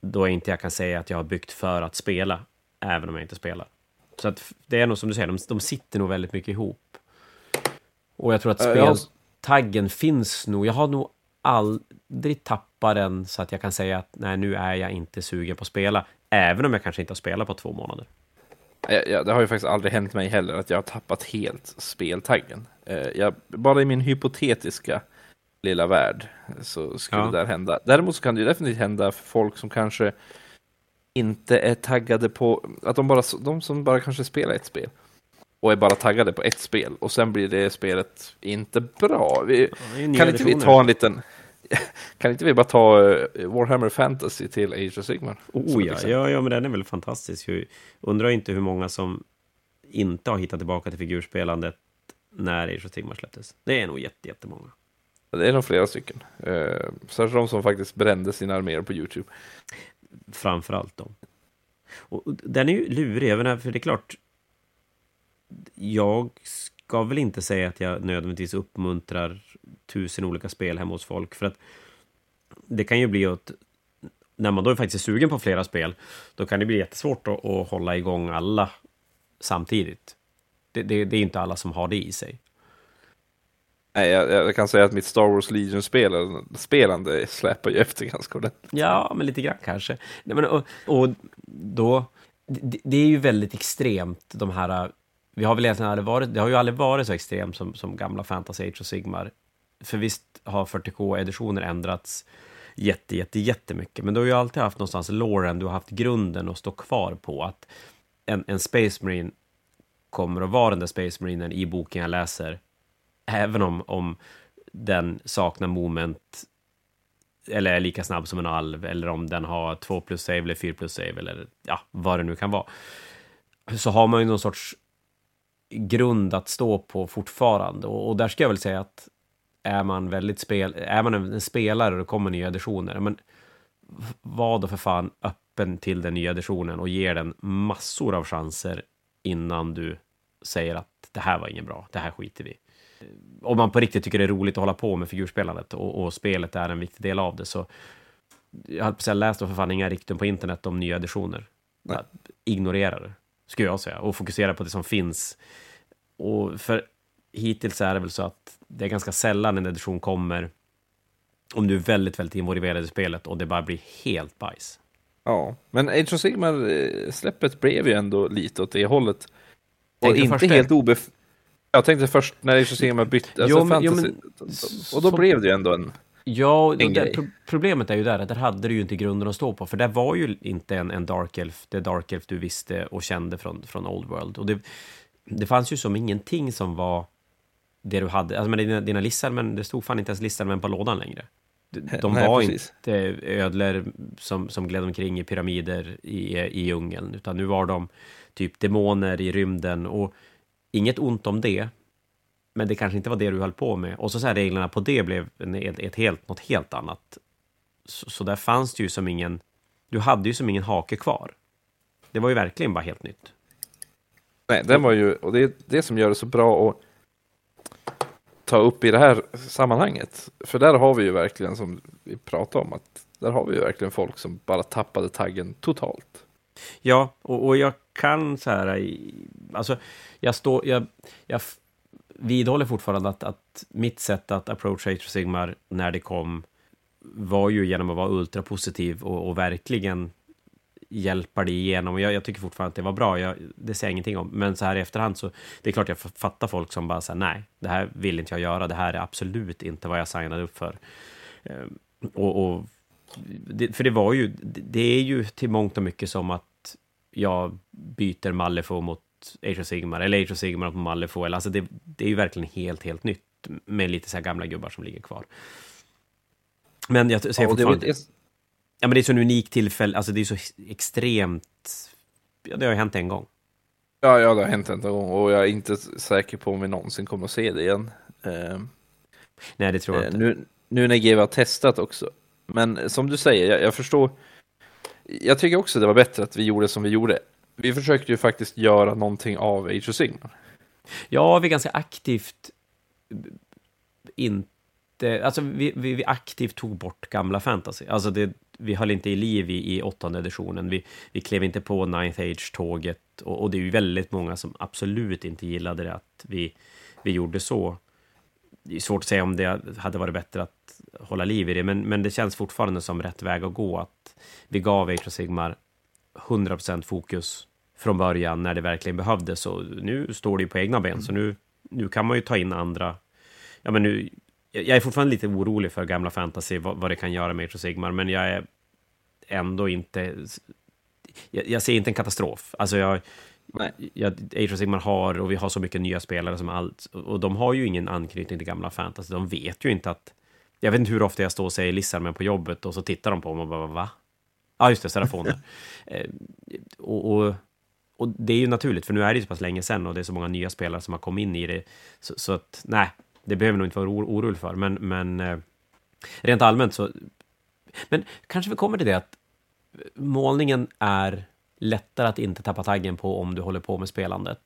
A: Då inte jag kan säga att jag har byggt för att spela, även om jag inte spelar. Så att det är nog som du säger, de, de sitter nog väldigt mycket ihop. Och jag tror att speltaggen finns nog. Jag har nog aldrig tappat den så att jag kan säga att nej, nu är jag inte sugen på att spela. Även om jag kanske inte har spelat på två månader.
B: Ja, ja, det har ju faktiskt aldrig hänt mig heller att jag har tappat helt speltaggen. Eh, jag, bara i min hypotetiska lilla värld så skulle
A: Ja.
B: det där hända. Däremot så kan det ju definitivt hända för folk som kanske inte är taggade på, att de bara, de som bara kanske spelar ett spel och är bara taggade på ett spel och sen blir det spelet inte bra. Vi,
A: det är nya
B: kan inte vi ta en liten, [laughs] kan inte vi bara ta eh, Warhammer Fantasy till Age of Sigmar?
A: Oh ja, ja, ja, men den är väl fantastisk. Jag undrar inte hur många som inte har hittat tillbaka till figurspelandet när Age of Sigmar släpptes. Det är nog jätte, jättemånga.
B: Det är nog flera stycken. Eh, särskilt de som faktiskt brände sina arméer på YouTube.
A: Framför allt dem. Och den är ju lurig, jag menar, för det är klart. Jag ska väl inte säga att jag nödvändigtvis uppmuntrar tusen olika spel hemma hos folk, för att det kan ju bli att när man då faktiskt är sugen på flera spel, då kan det bli jättesvårt att, att hålla igång alla samtidigt. Det, det, det är inte alla som har det i sig.
B: Nej, jag, jag kan säga att mitt Star Wars Legion-spelande spelande släpar ju efter ganska ordentligt.
A: Ja, men lite grann kanske. Nej, men, och, och då, det, det är ju väldigt extremt, de här... Vi har väl egentligen aldrig varit, det har ju aldrig varit så extremt som, som gamla Fantasy Age och Sigmar. För visst har 40K-editioner ändrats jätte, jätte, jättemycket, men du har ju alltid haft någonstans loren, du har haft grunden att stå kvar på, att en, en Space Marine kommer att vara den där Space Marinen i boken jag läser, även om, om den saknar moment eller är lika snabb som en alv, eller om den har 2 plus save eller 4 plus save, eller ja, vad det nu kan vara. Så har man ju någon sorts grund att stå på fortfarande. Och, och där ska jag väl säga att är man väldigt spel, är man en, spelare och det kommer nya editioner, men var då för fan öppen till den nya editionen och ger den massor av chanser innan du säger att det här var ingen bra, det här skiter vi om man på riktigt tycker det är roligt att hålla på med figurspelandet och, och spelet är en viktig del av det så jag hade precis läst och för fan inga rykten på internet om nya editioner. Ignorera det, skulle jag säga, och fokusera på det som finns. Och för hittills är det väl så att det är ganska sällan en edition kommer om du är väldigt, väldigt involverad i spelet och det bara blir helt bajs.
B: Ja, men Age of Sigmar-släppet blev ju ändå lite åt det hållet. Och inte helt obef... Jag tänkte först när Age of Sigmar bytte, alltså jo, fantasy, jo, men, och då så... blev det ju ändå en...
A: Ja, det, pro problemet är ju där att där hade du ju inte grunden att stå på, för det var ju inte en, en Dark Elf, det Dark Elf du visste och kände från, från Old World. Och det, det fanns ju som ingenting som var det du hade, alltså med dina, dina listor, men det stod fan inte ens listor på lådan längre. De Nej, var precis. inte ödlor som, som gled omkring i pyramider i, i djungeln, utan nu var de typ demoner i rymden och inget ont om det, men det kanske inte var det du höll på med. Och så, så här, reglerna på det blev ett helt, något helt annat. Så, så där fanns det ju som ingen, du hade ju som ingen hake kvar. Det var ju verkligen bara helt nytt.
B: Nej, den var ju, och det är det som gör det så bra att ta upp i det här sammanhanget. För där har vi ju verkligen, som vi pratade om, att där har vi ju verkligen folk som bara tappade taggen totalt.
A: Ja, och, och jag kan så här, alltså, jag står, jag, jag vidhåller fortfarande att, att mitt sätt att approacha Age Sigmar när det kom var ju genom att vara ultrapositiv och, och verkligen hjälpa det igenom. Jag, jag tycker fortfarande att det var bra, jag, det säger jag ingenting om. Men så här i efterhand så, det är klart jag fattar folk som bara säger nej, det här vill inte jag göra, det här är absolut inte vad jag signade upp för. Eh, och, och det, för det var ju, det är ju till mångt och mycket som att jag byter Malifo mot Age of Sigmar, eller Age of Sigmar Malifo, eller alltså det, det är ju verkligen helt, helt nytt med lite så här gamla gubbar som ligger kvar. Men jag säger ja, fortfarande... Det, Ja, men det är så en unik tillfälle, alltså det är så extremt... Ja, det har hänt en gång.
B: Ja, ja, det har hänt en gång och jag är inte säker på om vi någonsin kommer att se det igen. Uh,
A: Nej, det tror jag uh, inte.
B: Nu, nu när GW har testat också. Men som du säger, jag, jag, förstår. Jag tycker också det var bättre att vi gjorde som vi gjorde. Vi försökte ju faktiskt göra någonting av Age of Sigmar.
A: Ja, vi ganska aktivt eh, inte... Alltså, vi, vi, vi aktivt tog bort gamla fantasy. Alltså, det, vi höll inte i liv i, i åttonde editionen. Vi, vi klev inte på Ninth Age-tåget och, och, det är ju väldigt många som absolut inte gillade det att vi, vi gjorde så. Det är svårt att säga om det hade varit bättre att hålla liv i det, men, men det känns fortfarande som rätt väg att gå. Att vi gav Age of Sigmar 100% fokus från början när det verkligen behövdes. Och nu står det ju på egna ben, mm. så nu, nu kan man ju ta in andra. Ja, men nu, jag är fortfarande lite orolig för gamla fantasy, vad, vad det kan göra med Age of Sigmar, men jag är ändå inte... Jag, jag ser inte en katastrof. Alltså jag, Nej. Age of Sigmar har, och vi har så mycket nya spelare som allt, och de har ju ingen anknytning till gamla fantasy. De vet ju inte att... Jag vet inte hur ofta jag står och säger Lissarmen på jobbet och så tittar de på mig och bara va? Ja, ah, just det, Serafoner. [laughs] eh, och, och, och, det är ju naturligt, för nu är det ju så pass länge sedan och det är så många nya spelare som har kommit in i det. Så, så att, nej, det behöver nog inte vara orolig för, men, men eh, rent allmänt så... Men kanske vi kommer till det att målningen är lättare att inte tappa taggen på om du håller på med spelandet.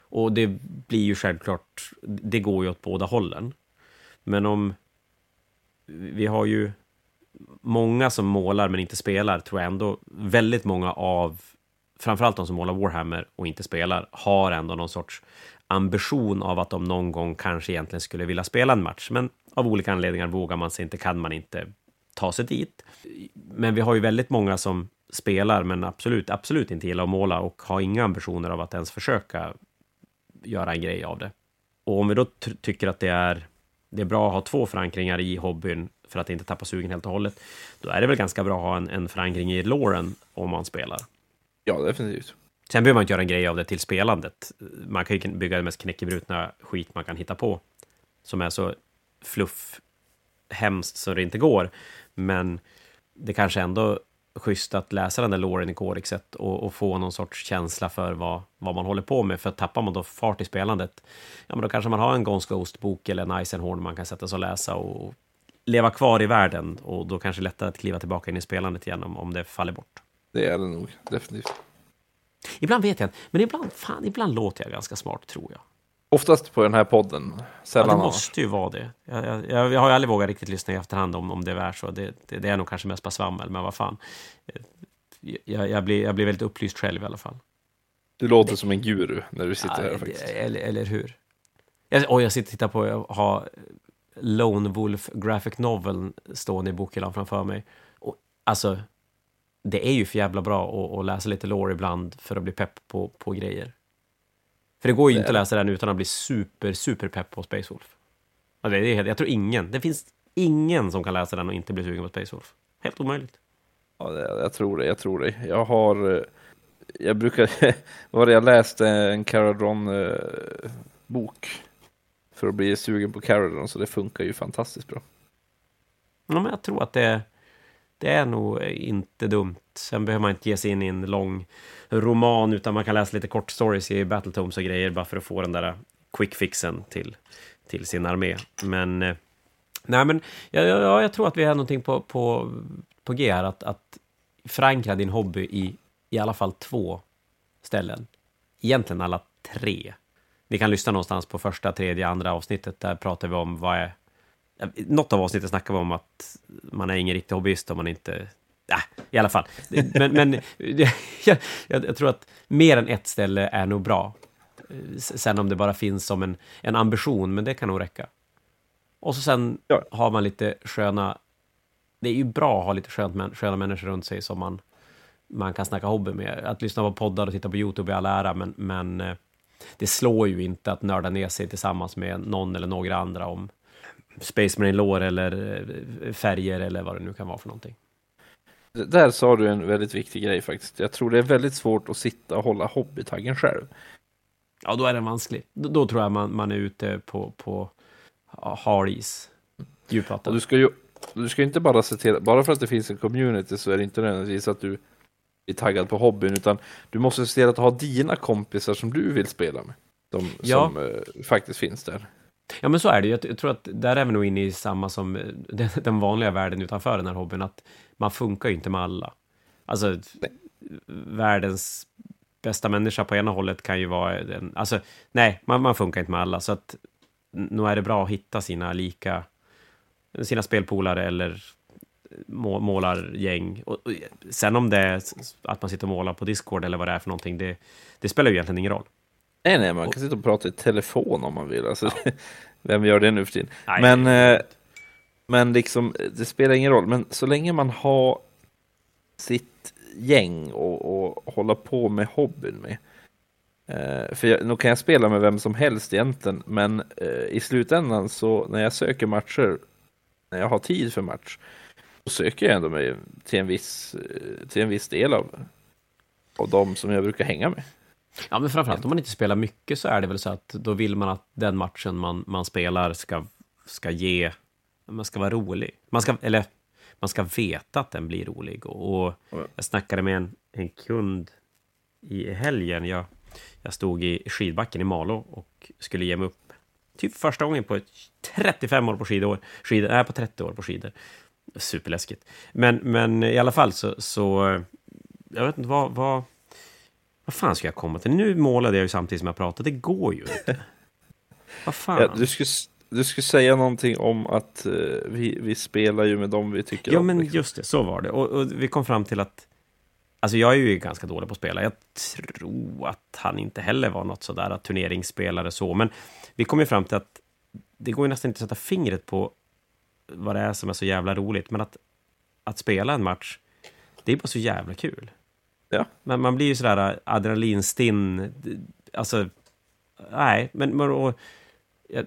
A: Och det blir ju självklart, det går ju åt båda hållen. Men om... Vi har ju många som målar men inte spelar, tror jag ändå väldigt många av framförallt de som målar Warhammer och inte spelar, har ändå någon sorts ambition av att de någon gång kanske egentligen skulle vilja spela en match, men av olika anledningar vågar man sig inte, kan man inte ta sig dit. Men vi har ju väldigt många som spelar, men absolut, absolut inte gillar att måla och har inga ambitioner av att ens försöka göra en grej av det. Och om vi då tycker att det är, det är bra att ha två förankringar i hobbyn för att inte tappa sugen helt och hållet, då är det väl ganska bra att ha en, en förankring i loren om man spelar.
B: Ja, definitivt.
A: Sen behöver man inte göra en grej av det till spelandet. Man kan ju bygga det mest knäckebrutna skit man kan hitta på, som är så fluff hemskt så det inte går. Men det kanske ändå är schysst att läsa den där låren i Corexet och, och, få någon sorts känsla för vad, vad man håller på med. För tappar man då fart i spelandet, ja men då kanske man har en Ghost Ghost-bok eller en Eisenhorn man kan sätta sig och läsa och leva kvar i världen. Och då kanske det är lättare att kliva tillbaka in i spelandet igen om, om det faller bort.
B: Det är det nog, definitivt.
A: Ibland vet jag men ibland, fan, ibland låter jag ganska smart, tror jag.
B: Oftast på den här podden. Sällan
A: Ja, det måste ju vara det. Jag, jag, jag, har ju aldrig vågat riktigt lyssna i efterhand om, om det är så. Det, det, det är nog kanske mest bara svammel, men vad fan. Jag, jag, blir, jag blir väldigt upplyst själv i alla fall.
B: Du låter som en guru när du sitter här
A: Ja,
B: faktiskt.
A: det- eller, eller hur? Jag, oj, jag sitter och tittar på, jag har Lone Wolf Graphic Novel stående i bokhyllan framför mig. Och, alltså, det är ju för jävla bra att, läsa lite lore ibland för att bli pepp på, på grejer. För det går ju
B: Det
A: inte
B: är
A: att läsa den utan att bli super, super pepp på Space Wolf. Ja, det är, jag tror ingen, det finns ingen som kan läsa den och inte bli sugen på Space Wolf. Helt omöjligt.
B: Ja, jag tror det, jag tror det. Jag har, eh, jag brukar, [laughs] var det jag läste en Caradron eh, bok för att bli sugen på Caradron, så det funkar ju fantastiskt bra.
A: Ja, men jag tror att det, det är nog inte dumt. Sen behöver man inte ge sig in i en lång roman, utan man kan läsa lite kort stories i Battletomes och grejer, bara för att få den där quick fixen till, till sin armé. Men, eh, nej men, ja, ja, jag tror att vi är någonting på, på, på G här, att, att förankra din hobby i i alla fall två ställen. Egentligen alla tre. Ni kan lyssna någonstans på första, tredje, andra avsnittet. Där pratar vi om vad är... Något av avsnittet snackar vi om att man är ingen riktig hobbyist om man inte... Äh, I alla fall. Men, men [laughs] jag, jag, tror att mer än ett ställe är nog bra. Sen om det bara finns som en, en ambition, men det kan nog räcka. Och så sen
B: Ja.
A: har man lite sköna... Det är ju bra att ha lite skönt, sköna människor runt sig som man, man kan snacka hobby med. Att lyssna på poddar och titta på YouTube i all ära, men, men eh, det slår ju inte att nörda ner sig tillsammans med någon eller några andra om Space Marine lore eller eh, färger eller vad det nu kan vara för någonting.
B: Där sa du en väldigt viktig grej faktiskt. Jag tror det är väldigt svårt att sitta och hålla hobbytaggen själv.
A: Ja, då är den vansklig. Då, då tror jag man, man är ute på, på hard is. Djupvatten.
B: du ska ju du ska inte bara se till, bara för att det finns en community så är det inte nödvändigtvis att du är taggad på hobbyn, utan du måste se till att ha dina kompisar som du vill spela med. Som,
A: Ja.
B: som eh, faktiskt finns där.
A: Ja, men så är det ju. Jag, tror att där är vi nog inne i samma som eh, [laughs] den, vanliga världen utanför den här hobbyn, att man funkar ju inte med alla. Alltså, världens bästa människa på ena hållet kan ju vara den... Alltså, nej, man, man funkar inte med alla, så att nog är det bra att hitta sina lika... Sina spelpolare eller må, målargäng. Och, och, sen om det är att man sitter och målar på Discord eller vad det är för någonting, det, det spelar ju egentligen ingen roll.
B: Nej, nej, man kan sitta och prata i telefon om man vill. Alltså, [laughs] vem gör det nu för tiden?
A: Nej,
B: Men,
A: är
B: eh, men liksom, det spelar ingen roll. Men så länge man har sitt gäng och, och hålla på med hobbyn med. Eh, för jag, nog kan jag spela med vem som helst egentligen, men eh, i slutändan så när jag söker matcher, när jag har tid för match, så söker jag ändå mig till en viss, till en viss del av, av de som jag brukar hänga med.
A: Ja, men framförallt om man inte spelar mycket så är det väl så att då vill man att den matchen man, man spelar ska, ska ge, man ska vara rolig. Man ska, eller man ska veta att den blir rolig. Och, och
B: Ja.
A: jag snackade med en, en kund i helgen. Jag, jag stod i skidbacken i Malå och skulle ge mig upp. Typ första gången på ett 35 år på skidor. skidor nej, på 30 år på skidor. Superläskigt. Men, men i alla fall så, så jag vet inte vad, vad, vad fan ska jag komma till? Nu målade jag ju samtidigt som jag pratade. Det går ju inte. [laughs] Vad fan?
B: Ja, du, skulle, du skulle säga någonting om att eh, vi, vi spelar ju med dem vi tycker
A: Ja,
B: om.
A: men
B: liksom.
A: just det, så var det. Och, och vi kom fram till att... Alltså jag är ju ganska dålig på att spela. Jag tror att han inte heller var något sådär att turneringsspelare så. Men vi kom ju fram till att det går ju nästan inte att sätta fingret på vad det är som är så jävla roligt. Men att, att spela en match, det är bara så jävla kul.
B: Ja.
A: Men man blir ju sådär adrenalinstinn. Alltså, nej, men... men och,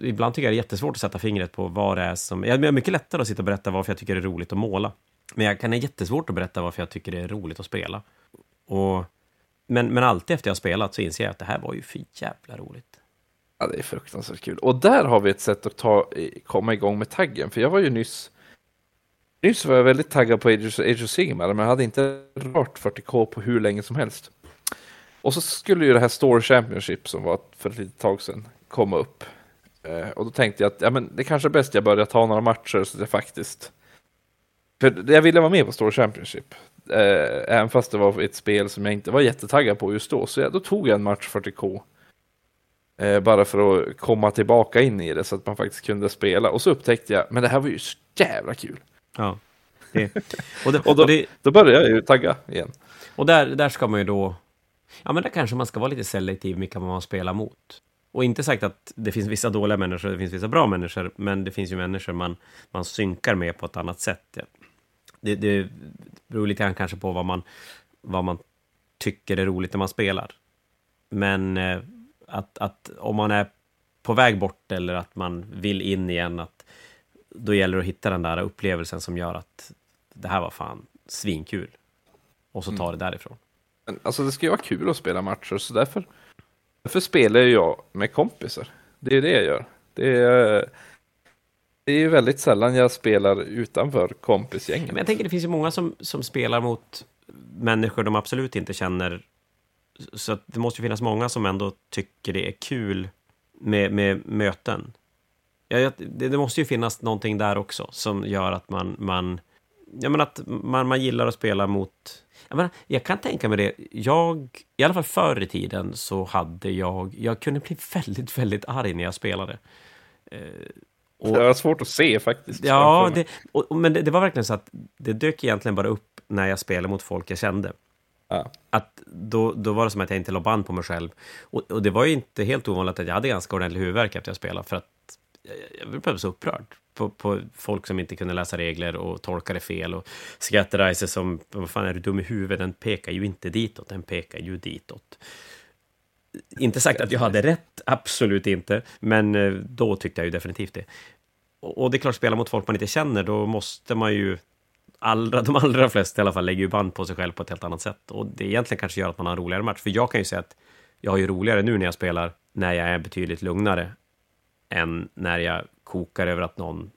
A: ibland tycker jag det är jättesvårt att sätta fingret på vad det är som... Jag är mycket lättare att sitta och berätta varför jag tycker det är roligt att måla. Men jag kan ha jättesvårt att berätta varför jag tycker det är roligt att spela. Och, men, men alltid efter jag har spelat så inser jag att det här var ju för jävla roligt.
B: Ja, det är fruktansvärt kul. Och där har vi ett sätt att ta, komma igång med taggen. För jag var ju nyss... Nyss var jag väldigt taggad på Age of, Age of Sigmar, men jag hade inte rört 40K på hur länge som helst. Och så skulle ju det här Store Championship som var för ett litet tag sedan komma upp. Eh, och då tänkte jag att ja, men det kanske är bäst jag börjar ta några matcher så att jag faktiskt... För jag ville vara med på Store Championship. Eh, även fast det var ett spel som jag inte var jättetaggad på just då. Så jag, då tog jag en match 40K. Eh, bara för att komma tillbaka in i det så att man faktiskt kunde spela. Och så upptäckte jag, men det här var ju så jävla kul.
A: Ja. Det, och, det, [laughs]
B: Och då,
A: och, det,
B: då började jag ju tagga igen.
A: och där, där ska man ju då... Ja, men där kanske man ska vara lite selektiv med vilka man spelar mot. Och inte sagt att det finns vissa dåliga människor, det finns vissa bra människor, men det finns ju människor man, man synkar med på ett annat sätt. Ja. Det, det beror lite grann kanske på vad man, vad man tycker är roligt när man spelar. Men eh, att, att om man är på väg bort eller att man vill in igen, att då gäller det att hitta den där upplevelsen som gör att det här var fan svinkul. Och så ta det därifrån.
B: Men, alltså det ska ju vara kul att spela matcher, så därför, därför spelar jag med kompisar. Det är det jag gör. Det är, det är ju väldigt sällan jag spelar utanför kompisgänget.
A: Men jag tänker det finns ju många som, som spelar mot människor de absolut inte känner. Så att det måste ju finnas många som ändå tycker det är kul med, med möten. Ja, jag- det, det måste ju finnas någonting där också som gör att man, man, ja, men att man, man gillar att spela mot... Jag, menar, jag kan tänka mig det. Jag, i alla fall förr i tiden, så hade jag... Jag kunde bli väldigt, väldigt arg när jag spelade. Eh, och-
B: Det var svårt att se faktiskt.
A: Ja, det, och, och- men det, det var verkligen så att det dök egentligen bara upp när jag spelade mot folk jag kände.
B: Ja.
A: Att då, då var det som att jag inte la band på mig själv. Och, och det var ju inte helt ovanligt att jag hade ganska ordentlig huvudvärk efter jag spelade, för att jag, blev så upprörd på, på folk som inte kunde läsa regler och tolkade fel. Och Scatterizer som, vad fan är du dum i huvudet, den pekar ju inte ditåt, den pekar ju ditåt. Inte sagt att jag hade rätt, absolut inte, men eh, då tyckte jag ju definitivt det. Och och det är klart, spela mot folk man inte känner, då måste man ju... Allra, de allra flesta i alla fall lägger ju band på sig själv på ett helt annat sätt. Och det egentligen kanske gör att man har en roligare match. För jag kan ju säga att jag har ju roligare nu när jag spelar, när jag är betydligt lugnare, än när jag kokar över att någon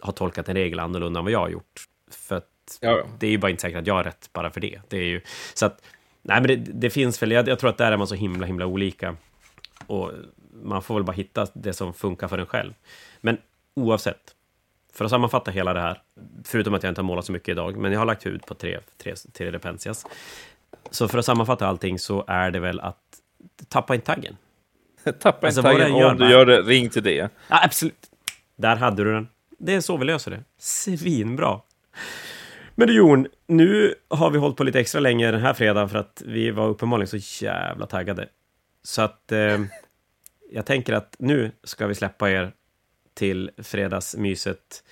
A: har tolkat en regel annorlunda än vad jag har gjort. För att
B: Ja,
A: det är ju bara inte säkert att jag har rätt bara för det. Det är ju... Så att... Nej, men det, det finns väl... Jag, jag tror att där är man så himla, himla olika. Och man får väl bara hitta det som funkar för en själv. Men oavsett, för att sammanfatta hela det här, förutom att jag inte har målat så mycket idag, men jag har lagt hud på tre, tre, tre Repensias. Så för att sammanfatta allting så är det väl att tappa in taggen. [laughs]
B: Tappa
A: Alltså,
B: inte taggen om du gör det, ring till det.
A: Ja, absolut. Där hade du den. Det är så vi löser det. Svinbra. Men du Jon, nu har vi hållit på lite extra länge den här fredagen för att vi var uppenbarligen så jävla taggade. Så att eh, [laughs] jag tänker att nu ska vi släppa er till fredagsmyset.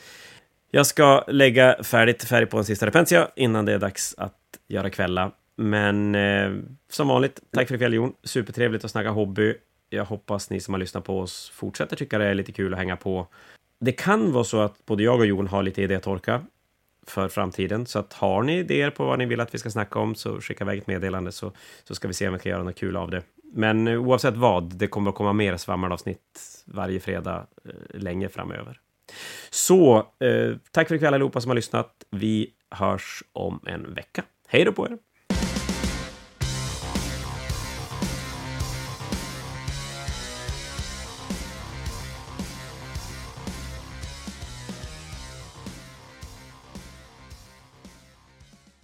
A: Jag ska lägga färdigt färg på en sista repentia innan det är dags att göra kvälla. Men eh, som vanligt, tack för ikväll Jon. Supertrevligt att snacka hobby. Jag hoppas ni som har lyssnat på oss fortsätter tycka det är lite kul att hänga på. Det kan vara så att både jag och Jon har lite idétorka för framtiden. Så att har ni idéer på vad ni vill att vi ska snacka om så skicka iväg ett meddelande så, så ska vi se om vi kan göra något kul av det. Men eh, oavsett vad, det kommer att komma mer svammelavsnitt varje fredag eh, länge framöver. Så, eh, tack för ikväll allihopa som har lyssnat. Vi hörs om en vecka. Hej då på er!